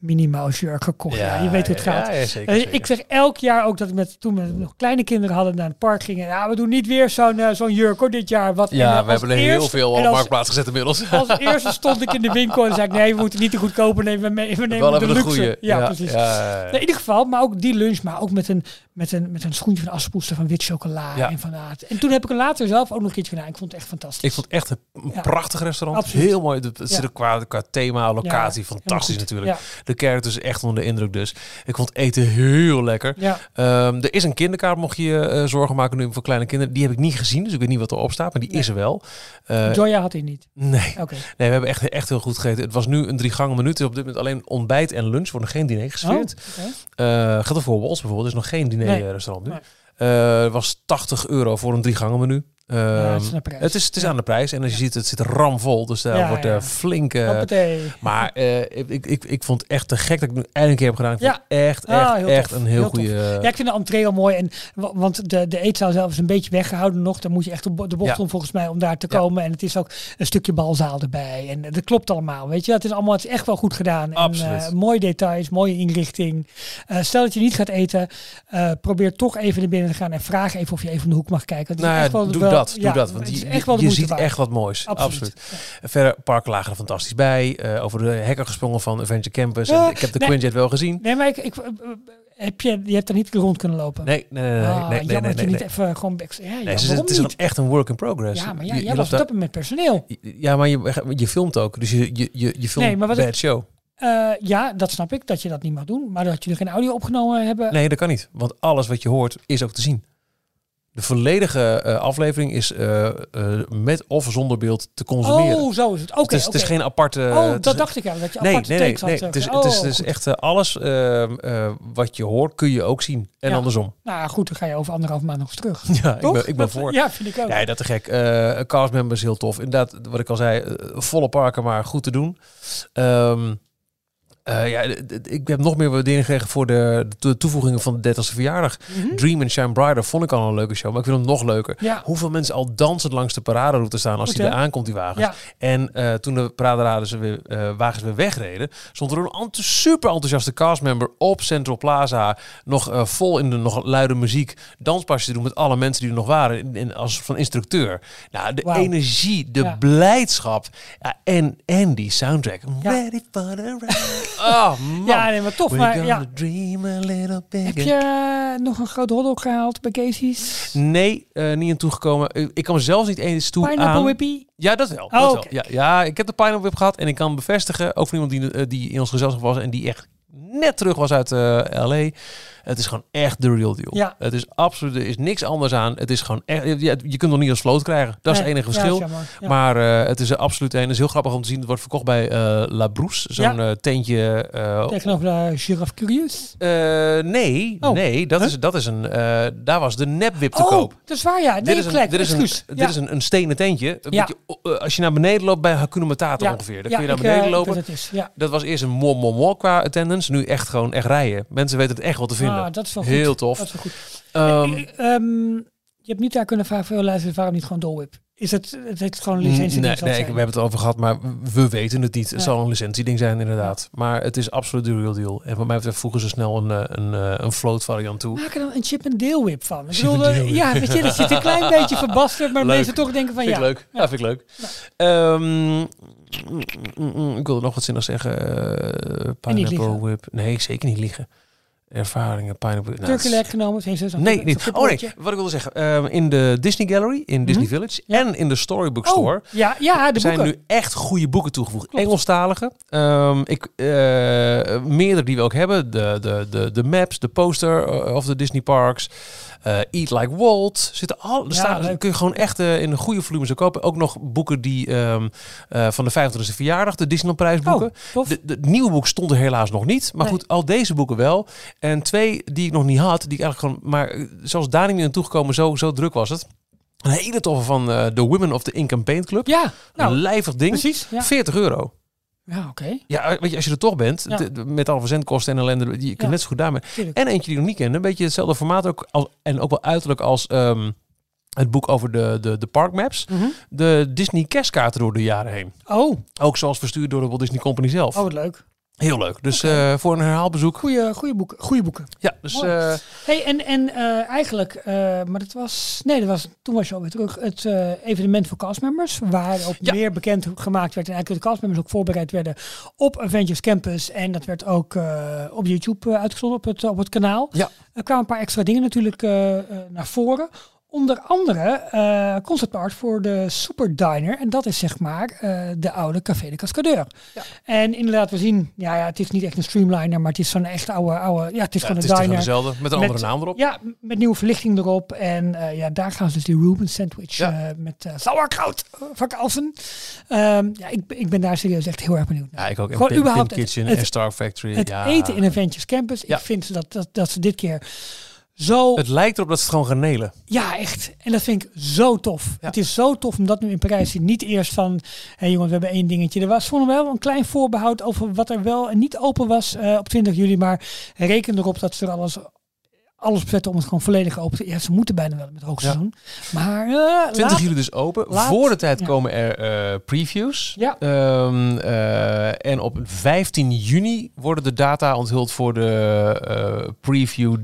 Mouse jurk gekocht. Ja, je weet hoe het gaat. Ja, ja, zeker, zeker. Ik zeg elk jaar ook dat we met, toen we nog kleine kinderen hadden naar het park gingen. Ja, we doen niet weer zo'n eh, zo'n jurk hoor dit jaar. Wat, ja, we hebben er heel veel op marktplaats gezet inmiddels. Als eerste stond ik in de winkel en zei ik, nee, we moeten niet te goedkoper nemen. We, me- we nemen de luxe. Ja, precies. Nee, in ieder geval, maar ook die lunch, maar ook met een, met een, met een schoentje van Assepoester van wit chocola en van aard. En toen heb ik hem later zelf ook nog iets gedaan. Ik vond het echt fantastisch. Ik vond het echt een prachtig restaurant. Absoluut. Heel mooi. Het zit qua, qua thema, locatie, fantastisch natuurlijk. De characters echt onder de indruk dus. Ik vond eten heel lekker. Ja, Ehm, er is een kinderkaart, mocht je eh, zorgen maken nu voor kleine kinderen. Die heb ik niet gezien, dus ik weet niet wat erop staat, maar die Nee. is er wel. Eh, Joya had hij niet. nee. Nee, we hebben echt, echt heel goed gegeten. Het was nu een drie gangen is op dit moment alleen ontbijt en lunch. Wordt nog geen diner Oh, gesfeerd. oké. Eh gaat er voor Walls bijvoorbeeld. Is nog geen diner Nee. restaurant nu. Nee. Was 80 euro voor een drie gangen menu. Ehm, het is aan de prijs. Het is, het is Ja. aan de prijs. En als je ziet, het zit ramvol. Dus daar Ja, wordt ja. eh flinke... Hoppatee. Maar eh, ik, ik, ik, vond het echt te gek dat ik nu eindelijk een keer heb gedaan. Ik vond echt, Ah, echt, echt tof. een heel, goede... Ja, ik vind de entree al mooi. En, wa- want de, de eetzaal zelf is een beetje weggehouden nog. Daar moet je echt op de bocht om volgens mij om daar te komen. En het is ook een stukje balzaal erbij. En dat klopt allemaal. Weet je, het is allemaal het is echt wel goed gedaan. Absoluut. En, eh, mooie details, mooie inrichting. Eh, stel dat je niet gaat eten, eh, probeer toch even naar binnen te gaan en vraag even of je even om de hoek mag kijken. Het is Nou echt wel- dat, ja, doe dat. Want je, echt je ziet waard. echt wat moois. Absoluut. Absoluut. Verder, parken lagen er fantastisch bij. Eh, over de hekken gesprongen van Adventure Campus. Eh, en ik heb de nee. Quinjet wel gezien. Nee, maar ik, ik, eh, heb je, je hebt er niet rond kunnen lopen. Nee, nee, nee, nee. Ah, nee, je niet nee. even gewoon back. Ja, ja, Nee, waarom het is echt een work in progress. Ja, maar ja, Je- jij je was dat moment personeel. Ja, maar je, je filmt ook. Dus je, je, je, je filmt Nee, maar wat bij het show. Eh, ja, dat snap ik, dat je dat niet mag doen. Maar dat jullie geen audio opgenomen hebben. Nee, dat kan niet. Want alles wat je hoort is ook te zien. De volledige eh, aflevering is eh, eh, met of zonder beeld te consumeren. oh, zo is het. Oké, het, is, het is geen aparte... Oh, dat is- dacht ik ja. Dat je Nee, aparte nee, nee. nee. Het is, Oh, het is, het is echt alles ehm, eh, wat je hoort kun je ook zien. En Ja. andersom. Nou goed, dan ga je over anderhalf maand nog eens terug. Ja, ik ben, ik ben Dat- voor. Ja, vind ik ook. Ja, dat te gek. Castmember is heel tof. Inderdaad, wat ik al zei, volle parken, maar goed te doen. Ehm, eh, ja, ik heb nog meer waardering gekregen voor de, de toevoegingen van de 30ste verjaardag. Mhm. Dream and Shine Brighter vond ik al een leuke show, maar ik vind hem nog leuker. Ja. Hoeveel mensen al dansend langs de paraderoute staan als Goed, die er aankomt, die wagens. Ja. En eh, toen de paraderaders weer, eh, wagens weer wegreden, stond er een super enthousiaste castmember op Central Plaza. Nog vol in de nog luide muziek. Danspasjes te doen met alle mensen die er nog waren. In, in- als van instructeur. Nou, de energie, de Ja. blijdschap. En, en die soundtrack. Ready for the ride. Oh man. Ja, nee, maar tof. We're Maar ja. dream a little bigger. Heb je eh, nog een groot hotdog gehaald bij Casey's? Nee, eh, niet aan toegekomen. Ik ik kan zelfs niet eens toe Pineapple aan... whippy? Ja, dat wel. Oh, dat wel. Ja, ja, ik heb de Pineapple Whip gehad en ik kan bevestigen, ook voor iemand die, eh, die in ons gezelschap was en die echt net terug was uit LA. Het is gewoon echt de real deal. Ja. Het is absoluut, er is niks anders aan. Het is gewoon echt, je kunt nog niet als float krijgen. Dat is het enige verschil. Ja. Maar eh, het is er absoluut een. Het is heel grappig om te zien. Het wordt verkocht bij eh La Brousse. Zo'n Ja. eh, tentje. Tegenover de Giraffe Curious. nee, Oh. nee. Dat, Huh? is, dat is een. daar was de nepwip te Oh, koop. dat is waar, ja. Nee, dit is een, dit is een, dit is een, een stenen tentje. Een beetje, als je naar beneden loopt bij Hakuna Matata ongeveer. Dan kun je naar beneden lopen. Dat is. Dat was eerst een mo mo mo qua attendance. Nu echt gewoon echt rijden. Mensen weten het echt wel te vinden. Ah, dat is wel goed. Heel tof. Dat is wel goed. Ehm, Eh, ehm, je hebt niet daar kunnen vragen voor luisteren waarom niet gewoon Dole Whip? Is het, het heeft gewoon een licentie? nee, nee, ik- we hebben het over gehad, maar we weten het niet. Het Ja. zal een licentieding zijn, inderdaad. Maar het is absoluut de real deal. En wat mij betreft voegen ze snel een, eh, een, eh, een float variant toe. Maak er dan een chip en deel whip van. Ik bedoel, eh, ja, weet je, dat zit een klein beetje verbasterd, maar Leuk. mensen toch denken van Vind ja. leuk. Ja, vind ik leuk. Ehm, mm, mm, mm, ik wilde nog wat zinnig zeggen. Eh, pineapple whip. Nee, zeker niet liegen. Ervaringen, pineapple. nou, leg genomen, heeft zo'n Nee, niet. Oh nee, wat ik wilde zeggen. ehm, in de Disney Gallery, in Disney Village Ja. en in de Storybook Store Oh, ja, ja, de zijn boeken. nu echt goede boeken toegevoegd. Engelstalige. Ehm, ik, eh, meerdere die we ook hebben. De, de, de, de maps, de poster eh, of de Disney Parks. Eh, Eat Like Walt. Zitten al, er Ja, staan, kun je gewoon echt eh, in een goede volume zo kopen. Ook nog boeken die ehm, eh, van de 25e verjaardag, de Disneyland prijsboeken. Oh, tof. De, de, het nieuwe boek stond er helaas nog niet. Maar Nee. goed, al deze boeken wel. En twee die ik nog niet had, die ik eigenlijk gewoon... Maar zoals daar niet naartoe gekomen, zo, zo druk was het. Een hele toffe van de Women of the Ink and Paint Club. Ja, een nou, lijvig ding. precies. Ja, 40 euro. Ja oké. Ja, weet je, als je er toch bent, Ja. de- de- met alle verzendkosten en ellende, je kunt Ja. net zo goed daarmee. En eentje die ik nog niet kende, een beetje hetzelfde formaat ook, als, en ook wel uiterlijk als ehm, het boek over de, de, de parkmaps. Mhm. De Disney kerstkaarten door de jaren heen. Oh, Ook zoals verstuurd door de Walt Disney Company zelf. oh, wat leuk. Heel leuk. Dus eh, voor een herhaalbezoek. Goeie, goeie boeken. Goeie boeken. Ja, dus eh, Hey, en, en eh, eigenlijk, eh, maar dat was, nee, dat was, toen was je alweer terug, het eh, evenement voor castmembers, waar ook Ja. meer bekend gemaakt werd en eigenlijk de castmembers ook voorbereid werden op Avengers Campus. En dat werd ook eh, op YouTube uitgezonden op het, op het kanaal. Ja. Er kwamen een paar extra dingen natuurlijk naar voren. Onder andere eh concept art voor de Super Diner. En dat is zeg maar eh, de oude Café de Cascadeur. Ja. En inderdaad, we zien, ja, ja, het is niet echt een streamliner, maar het is zo'n echt oude, oude, ja, het is ja, gewoon het een is diner. dezelfde, met een Met- andere naam erop. Ja, met nieuwe verlichting erop. En eh, ja, daar gaan ze dus die Reuben sandwich Ja. eh, met eh sauerkraut eh, verkalfen. Ehm, ja, ik, ben- ik ben daar serieus echt heel erg benieuwd naar. Ja, ik ook. Gewoon überhaupt het- Kitchen het- en Star Factory. Het ja. eten in Avengers Campus. Ja. Ik vind dat, dat, dat ze dit keer zo... Het lijkt erop dat ze het gewoon gaan nelen. Ja, echt. En dat vind ik zo tof. Ja. Het is zo tof om dat nu in Parijs zien. Niet eerst van, hé hey jongens, we hebben één dingetje. Er was voor wel een klein voorbehoud over wat er wel en niet open was eh, op 20 juli. Maar reken erop dat ze er alles, alles op zetten om het gewoon volledig open te... Ja, ze moeten bijna wel met het hoogseizoen. Maar eh 20 laat- juli dus open. laat- Voor de tijd ja. komen er eh, previews. Ja. Ehm, eh, en op 15 juni worden de data onthuld voor de preview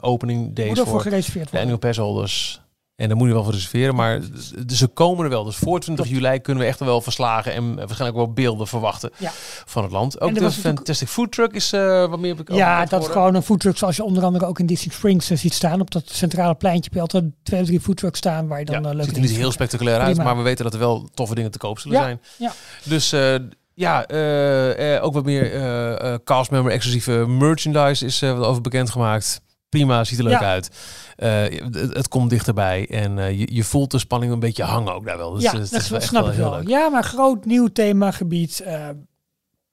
opening days moet voor gereserveerd de worden. annual pass holders. En daar moet je wel voor reserveren, maar ze komen er wel. Dus voor 20 juli kunnen we echt wel verslagen en waarschijnlijk wel beelden verwachten Ja. van het land. Ook de Fantastic Food Truck is eh, wat meer bekend. Ja, dat is gewoon een foodtruck zoals je onder andere ook in Disney Springs eh, ziet staan. Op dat centrale pleintje heb je altijd twee of drie foodtrucks staan waar je dan Ja, eh, leuke ziet er niet heel spectaculair uit, maar we weten dat er wel toffe dingen te koop zullen Ja, zijn. ja. Dus eh, ja, eh, eh, ook wat meer eh eh castmember exclusieve merchandise is eh, wat over bekendgemaakt. Prima, ziet er leuk Ja. uit. Eh, het, het komt dichterbij en eh, je, je voelt de spanning een beetje hangen ook daar wel. Dus ja, het, dat, het is wel snap wel ik wel. leuk. Ja, maar groot nieuw themagebied. eh,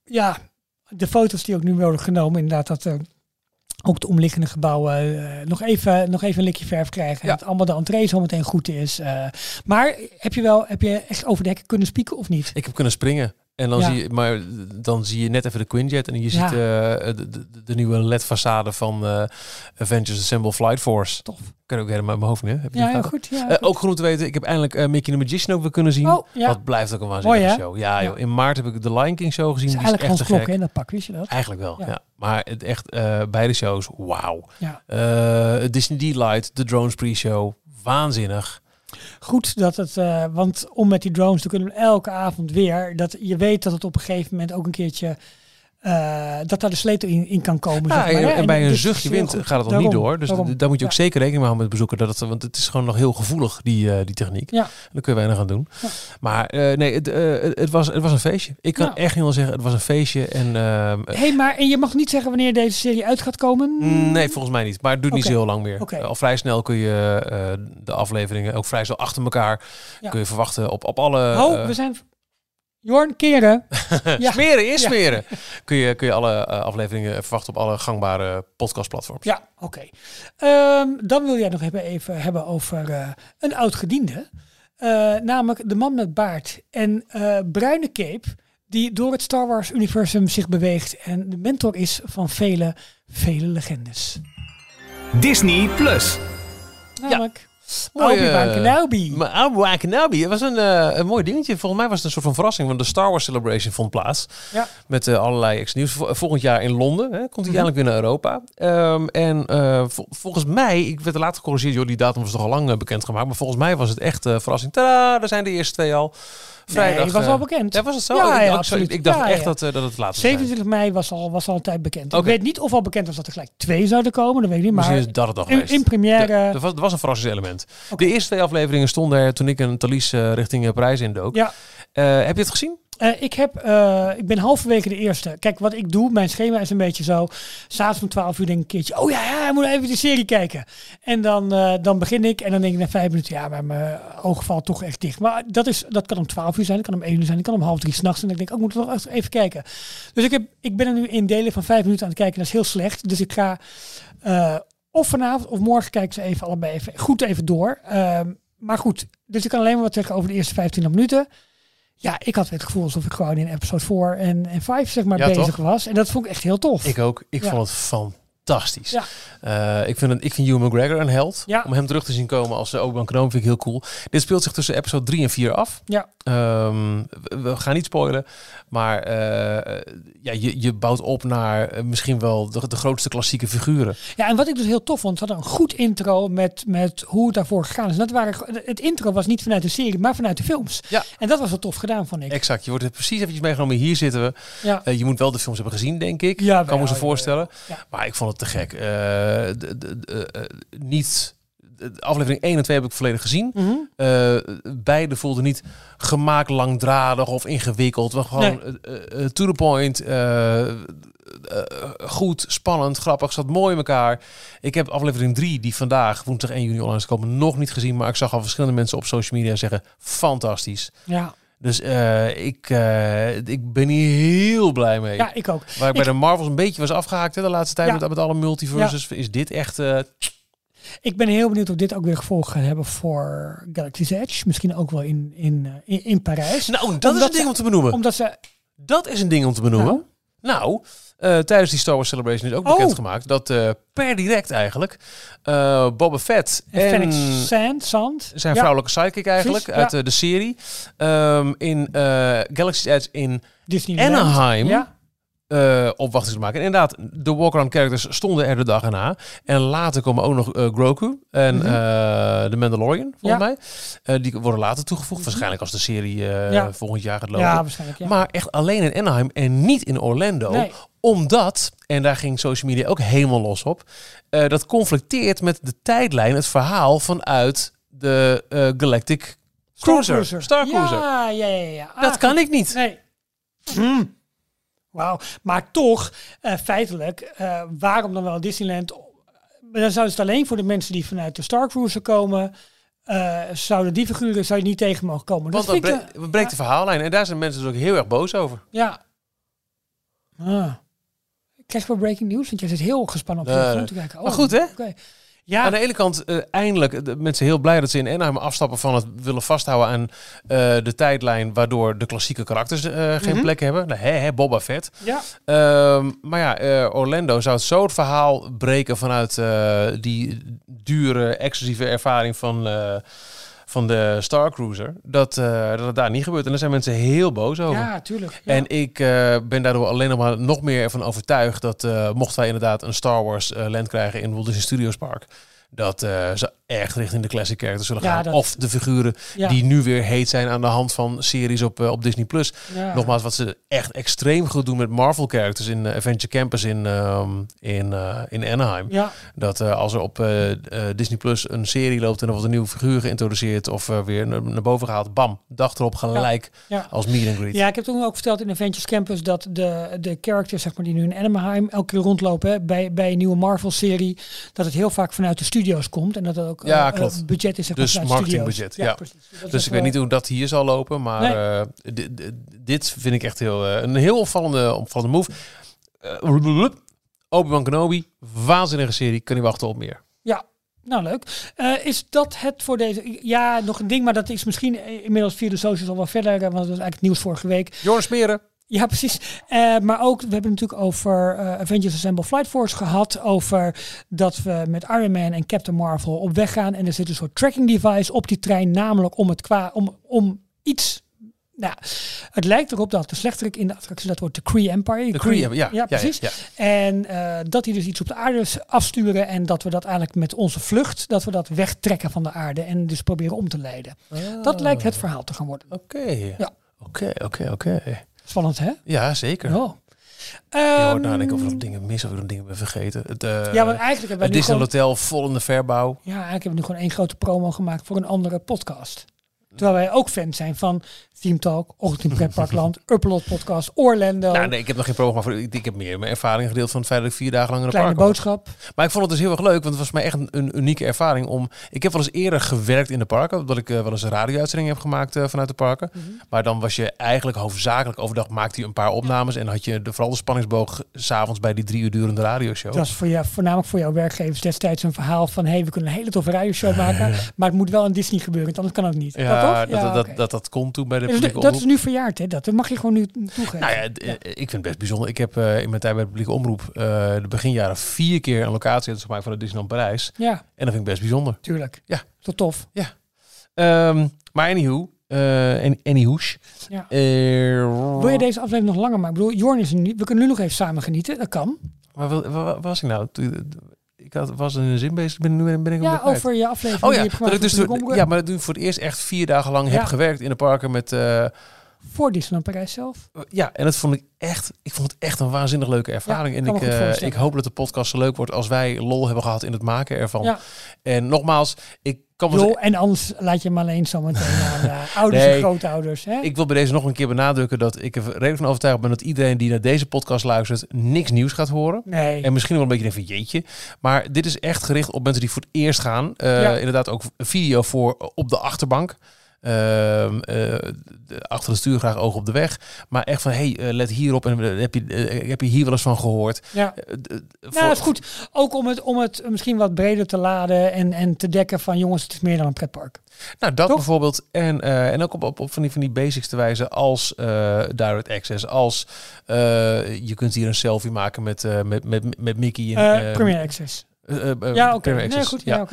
ja, de foto's die ook nu worden genomen, inderdaad, dat eh, ook de omliggende gebouwen eh, nog, even, nog even een likje verf krijgen. En Ja. dat allemaal de entree zo meteen goed is. eh. maar heb je wel, heb je echt over de hekken kunnen spieken of niet? Ik heb kunnen springen. En dan Ja. zie je, maar dan zie je net even de Quinjet en je Ja. ziet eh, de, de, de nieuwe LED-façade van eh, Avengers Assemble Flight Force. Tof. Kan ook helemaal in mijn hoofd niet. Heb je Ja, heel goed. Ja, Eh, goed. ook genoeg te weten, ik heb eindelijk Mickey the Magician ook weer kunnen zien. Oh, ja. Wat blijft ook een waanzinnige Mooi, show. Ja, joh. In maart heb ik de Lion King show gezien. Het is Die is eigenlijk echt Hans te Klok gek. in dat pak, wist je dat? Eigenlijk wel, Ja. Maar het echt beide shows, wauw. Ja. Disney Delight, de Drones pre-show, waanzinnig. Goed dat het, eh, want om met die drones te kunnen elke avond weer, dat je weet dat het op een gegeven moment ook een keertje, eh, dat daar de sleutel in, in kan komen. Ja, zeg maar, en, en bij een is zuchtje wind goed. gaat het nog niet door. Dus daarom. daar moet je ook Ja. zeker rekening mee houden met het bezoeker. Dat het, want het is gewoon nog heel gevoelig, die, eh, die techniek. Ja. Daar kun je weinig aan doen. Ja. Maar eh, nee, het, het, was, het was een feestje. Ik kan echt niet wel zeggen, het was een feestje. En ehm, hey, maar en je mag niet zeggen wanneer deze serie uit gaat komen? Nee, volgens mij niet. Maar het duurt niet zo heel lang meer. Al vrij snel kun je de afleveringen ook vrij snel achter elkaar kun je verwachten op, op alle. Oh, we zijn... Jorn, keren. ja. Smeren, is Ja. smeren. Kun, je, kun je alle eh, afleveringen verwachten op alle gangbare podcastplatforms. Ja, oké. Ehm, dan wil jij nog even, even hebben over eh, een oud gediende. Eh, namelijk de man met baard en eh, bruine cape. Die door het Star Wars universum zich beweegt. En de mentor is van vele, vele legendes. Disney Plus. Namelijk Mooie, Obi-Wan eh, Kenobi. Maar Obi-Wan Kenobi, het was een, eh, een mooi dingetje. Volgens mij was het een soort van verrassing, want de Star Wars Celebration vond plaats. Ja. Met eh, allerlei extra nieuws. Vol- Volgend jaar in Londen hè, komt hij Mhm. eindelijk weer naar Europa. Ehm, en eh, vol- volgens mij, ik werd er later gecorrigeerd, joh, die datum was toch al lang eh, bekendgemaakt. Maar volgens mij was het echt eh verrassing. Tadaa, daar zijn de eerste twee al. Vrijdag. nee, was eh, al bekend. Ja, was het zo? Ja, ik, ja, absoluut. ik dacht Ja, echt. Dat, eh, dat het zijn. 27 mei was al, was al een tijd bekend. Ik weet niet of al bekend was dat er gelijk twee zouden komen. Dat weet ik niet. Maar Misschien is dat het al in, geweest. in première... Er, was, was een verrassingselement. Oké. De eerste twee afleveringen stonden er toen ik een Thalys eh, richting eh, Parijs indook. Ja. Eh, heb je het gezien? Eh, ik, heb, eh, ik ben halverwege de eerste. Kijk, wat ik doe, mijn schema is een beetje zo. S'avonds om 12 uur denk ik een keertje. Oh ja, ja, ik moet even die serie kijken. En dan, eh, dan begin ik. En dan denk ik na vijf minuten. Ja, maar mijn oog valt toch echt dicht. Maar dat, is, dat kan om 12 uur zijn. Dat kan om 1 uur zijn. Dat kan om half drie s'nachts. En dan denk ik, oh, ik moet nog even kijken. Dus ik, heb, ik ben er nu in delen van vijf minuten aan het kijken. Dat is heel slecht. Dus ik ga of vanavond of morgen kijken ze even allebei even, goed even door. Ehm, maar goed, dus ik kan alleen maar wat zeggen over de eerste 25 minuten. Ja, ik had het gevoel alsof ik gewoon in episode 4 en, en 5 zeg maar Ja, bezig toch? was. En dat vond ik echt heel tof. Ik ook. Ik Ja. vond het fantastisch. Ja. Eh, ik, vind het, ik vind Hugh McGregor een held. Ja. Om hem terug te zien komen als uh, Obi-Wan Kenobi vind ik heel cool. Dit speelt zich tussen episode 3 en 4 af. Ja. Ehm, we, we gaan niet spoilen. Maar eh, ja, je, je bouwt op naar misschien wel de, de grootste klassieke figuren. Ja, en wat ik dus heel tof vond, ze hadden een goed intro met, met hoe het daarvoor gegaan is. En dat waren, het intro was niet vanuit de serie, maar vanuit de films. Ja. En dat was wel tof gedaan, vond ik. Exact. Je wordt er precies eventjes meegenomen. Hier zitten we. Ja. Je moet wel de films hebben gezien, denk ik. Ja, kan me ja, voorstellen. Maar ik vond het te gek. Eh, de, de, de, eh, niet. De aflevering 1 en 2 heb ik volledig gezien. Mhm. Eh, beide voelden niet gemaakt langdradig of ingewikkeld. Maar gewoon Nee. eh, eh, to the point. eh, eh, goed, spannend, grappig. Zat mooi in elkaar. Ik heb aflevering 3, die vandaag, woensdag 1 juni online is gekomen, nog niet gezien. Maar ik zag al verschillende mensen op social media zeggen, fantastisch. Ja. Dus eh, ik, eh, ik ben hier heel blij mee. ja, ik ook. Waar ik bij Ik- de Marvels een beetje was afgehaakt hè, de laatste tijd Ja. met, met alle multiverses, is dit echt... eh, Ik ben heel benieuwd of dit ook weer gevolgen gaat hebben voor Galaxy's Edge. Misschien ook wel in, in, in, in Parijs. Nou, dat is een ding ze- om te benoemen. Omdat ze... Dat is een ding om te benoemen. Nou, eh, tijdens die Star Wars Celebration is ook Oh. bekendgemaakt dat eh, per direct eigenlijk eh Boba Fett En Fennec Sand, Sand. zijn Ja. vrouwelijke sidekick eigenlijk Precies, uit de serie ehm, in Galaxy's Edge in Disneyland. Anaheim Ja. Eh opwachting te maken. En inderdaad, de walk-around characters stonden er de dag erna. En later komen ook nog eh, Grogu en Mhm. eh, de Mandalorian, volgens Ja. mij. Eh, die worden later toegevoegd. Waarschijnlijk als de serie eh, Ja. volgend jaar gaat lopen. ja, waarschijnlijk. Ja. Maar echt alleen in Anaheim en niet in Orlando. Nee. Omdat, en daar ging social media ook helemaal los op, eh, dat conflicteert met de tijdlijn, het verhaal vanuit de eh, Galactic Cruiser. Star Cruiser. Ja, ja, ja. ja. Ah, Dat kan ik niet. Nee. Hmm. Wauw. Maar toch, eh, feitelijk, eh, waarom dan wel Disneyland? Dan zouden het alleen voor de mensen die vanuit de Star Cruiser komen. eh, zouden die figuren zou je niet tegen mogen komen. Want dat ik breekt, de verhaallijn. En daar zijn mensen dus ook heel erg boos over. Ja. Ah. Krijg wel breaking news? Want jij zit heel gespannen op Nee, telefoon nee. te kijken. Oh, Maar goed, hè? oké. Ja, Aan de ene kant, eh, eindelijk, de mensen heel blij dat ze in Anaheim afstappen van het willen vasthouden aan eh, de tijdlijn, waardoor de klassieke karakters eh, geen Mhm. plek hebben. Nou, hè, hè, Boba Fett. ja. Ehm, maar ja, eh, Orlando zou het zo het verhaal breken vanuit eh, die dure, exclusieve ervaring van, eh, van de Star Cruiser, dat, eh, dat het daar niet gebeurt. En daar zijn mensen heel boos over. ja, tuurlijk. Ja. En ik eh, ben daardoor alleen nog maar nog meer ervan overtuigd dat eh, mochten wij inderdaad een Star Wars land krijgen in Walt Disney Studios Park, dat ze echt richting de classic characters zullen Ja, gaan. dat- Of de figuren ja. die nu weer heet zijn aan de hand van series op, eh, op Disney Plus. ja. Nogmaals, wat ze echt extreem goed doen met Marvel characters in eh, Adventure Campus in, ehm, in, eh, in Anaheim. Ja, Dat als er op Disney Plus een serie loopt en er wordt een nieuwe figuur geïntroduceerd of weer naar, naar boven gehaald, bam, dag erop gelijk ja. als meet and greet. Ja, ik heb toen ook verteld in Adventures Campus dat de, de characters zeg maar, die nu in Anaheim elke keer rondlopen hè, bij, bij een nieuwe Marvel-serie, dat het heel vaak vanuit de studio's komt en dat het ook Ja, eh, klopt. eh, budget is Dus marketingbudget, ja. precies. Dus is ik wel- weet niet hoe dat hier zal lopen, maar Nee. eh, di- di- dit vind ik echt heel, eh, een heel opvallende, opvallende move. Obi-Wan Kenobi, waanzinnige serie, kan niet wachten op meer. Ja, nou leuk. Eh, is dat het voor deze? Ja, nog een ding, maar dat is misschien inmiddels via de socials al wel verder, want dat was eigenlijk het nieuws vorige week. Joris Smeren. Ja, precies. Eh, maar ook, we hebben natuurlijk over eh, Avengers Assemble Flight Force gehad. Over dat we met Iron Man en Captain Marvel op weg gaan. En er zit een soort tracking device op die trein. Namelijk om het qua, om, om iets... Nou, het lijkt erop dat de slechterik in de attractie, dat wordt de Kree Empire. De Kree, ja, ja, ja, precies. ja. En eh, dat die dus iets op de aarde afsturen. En dat we dat eigenlijk met onze vlucht, dat we dat wegtrekken van de aarde. En dus proberen om te leiden. Dat lijkt het verhaal te gaan worden. Oké. Ja. Oké, oké, oké. Spannend, hè? Ja, zeker. Oh. Je Ehm, hoort nadenken of ik nog dingen mis of ik nog dingen ben vergeten. Het, eh, ja, want eigenlijk hebben we het gewoon, Hotel vol in de verbouw. ja, eigenlijk hebben we nu gewoon één grote promo gemaakt voor een andere podcast. Terwijl wij ook fans zijn van Team Talk, Ochtend Pretparkland, Upload Podcast, Orlando, Nou, nee, ik heb nog geen programma voor. Ik, ik heb meer mijn ervaring gedeeld van het feit dat ik vier dagen lang in een park was. Boodschap. Maar ik vond het dus heel erg leuk, want het was voor mij echt een, een unieke ervaring om. Ik heb wel eens eerder gewerkt in de parken, omdat ik eh, wel eens een radio-uitzending heb gemaakt eh, vanuit de parken. Mhm. Maar dan was je eigenlijk hoofdzakelijk overdag maakte je een paar opnames en had je de, vooral de spanningsboog s s'avonds bij die drie uur durende radioshow. Dat was voor jou, voornamelijk voor jouw werkgevers destijds een verhaal van hey, we kunnen een hele toffe radioshow maken, maar het moet wel in Disney gebeuren, want anders kan het niet. ja, toch? dat, dat, oké. dat, dat kon toen bij de Dus publieke dat is omroep. nu verjaard, hè? Dat mag je gewoon nu toegeven. Nou ja, eh, ik vind het best bijzonder. Ik heb eh, in mijn tijd bij de publieke omroep eh, de beginjaren vier keer een locatie gemaakt van de Disneyland Parijs. Ja, En dat vind ik best bijzonder. tuurlijk. Ja. Tot tof. Ehm, maar anyhow, eh en anyhoes. Ja. Eh, Wil je deze aflevering nog langer maken? Ik bedoel, Jorn is er niet. We kunnen nu nog even samen genieten. Dat kan. Maar wel- wa- wa- was ik nou? Ik had, was in een zin bezig, ben, nu ben ik Ja, over je aflevering Oh die ja, je dat ik dus ja, maar dat ik voor het eerst echt vier dagen lang heb gewerkt in de parken met... eh, voor Disneyland Parijs zelf. ja, en dat vond ik echt, ik vond het echt een waanzinnig leuke ervaring. Ja, en ik, eh, ik hoop dat de podcast zo leuk wordt als wij lol hebben gehad in het maken ervan. Ja. En nogmaals, ik kan en anders laat je hem alleen zo meteen aan de ouders Nee. en grootouders. Hè? Ik wil bij deze nog een keer benadrukken dat ik er redelijk van overtuigd ben dat iedereen die naar deze podcast luistert niks nieuws gaat horen. nee. En misschien wel een beetje denkt van jeetje. Maar dit is echt gericht op mensen die voor het eerst gaan. Eh, Ja. Inderdaad ook video voor op de achterbank. Ehm, eh, de- achter het stuur graag oog op de weg. Maar echt van, hey, eh, let hierop. En eh, heb je, heb je hier wel eens van gehoord? Ja. Nou, dat is goed. Ook om het, om het misschien wat breder te laden en, en te dekken van jongens, het is meer dan een pretpark. Nou, dat Toch? bijvoorbeeld. En, en ook op, op, op van, die, van die basics te wijzen als direct access. Als je kunt hier een selfie maken met, met, met, met Mickey. En, Eh eh, Premier Access. Eh, eh, Ja, oké. Premier Nee, goed. ja.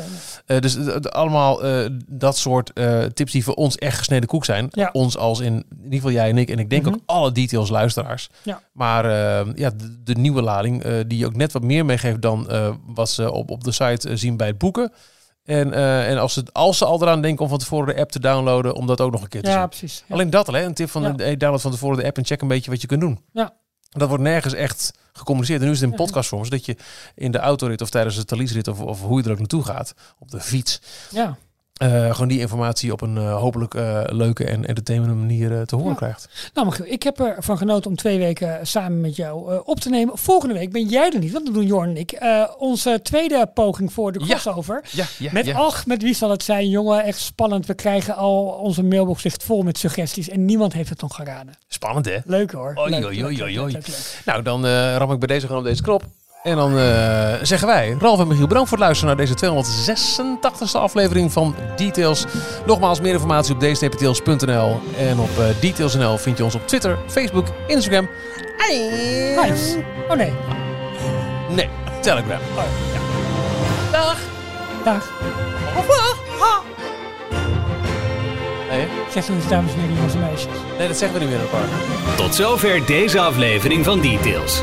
Eh, dus eh, allemaal eh, dat soort eh, tips die voor ons echt gesneden koek zijn. Ja. Ons als in, in ieder geval jij en ik. En ik denk Mhm. ook alle details luisteraars. Ja. Maar eh, ja, de, de nieuwe lading eh, die ook net wat meer meegeeft dan eh, wat ze op, op de site eh, zien bij het boeken. En, eh, en als, ze, als ze al eraan denken om van tevoren de app te downloaden, om dat ook nog een keer te Ja, zien. precies. Ja. Alleen dat al, hè? Een tip van hey, download van tevoren de app en check een beetje wat je kunt doen. Ja. Dat wordt nergens echt gecommuniceerd. En nu is het in podcastvorm, zodat je in de autorit of tijdens de thalysrit of, of hoe je er ook naartoe gaat, op de fiets, Ja. Eh, gewoon die informatie op een eh, hopelijk eh, leuke en entertainende manier te horen Ja. krijgt. Nou, Michiel, ik heb ervan genoten om twee weken samen met jou eh, op te nemen. Volgende week ben jij er niet, want dat doen Jorn en ik. Eh, onze tweede poging voor de crossover. Ja, ja, Met ja. ach, met wie zal het zijn, jongen? Echt spannend. We krijgen al onze mailbox ligt vol met suggesties en niemand heeft het nog geraden. Spannend hè? Leuk hoor. Oei, Leuk, oei, oei, oei, leuk, oei. leuk, leuk. Nou, dan eh ram ik bij deze gewoon op deze knop. En dan eh, zeggen wij, Ralf en Michiel, bedankt voor het luisteren naar deze 286e aflevering van Details. Nogmaals, meer informatie op dstptails.nl. En op eh, Details.nl vind je ons op Twitter, Facebook, Instagram. Nice. Oh nee. Nee, Telegram. Dag. Dag. Nee, Zeg eens, dames en heren, jongens en meisjes. nee, dat zeggen we niet meer in het park. Tot zover deze aflevering van Details.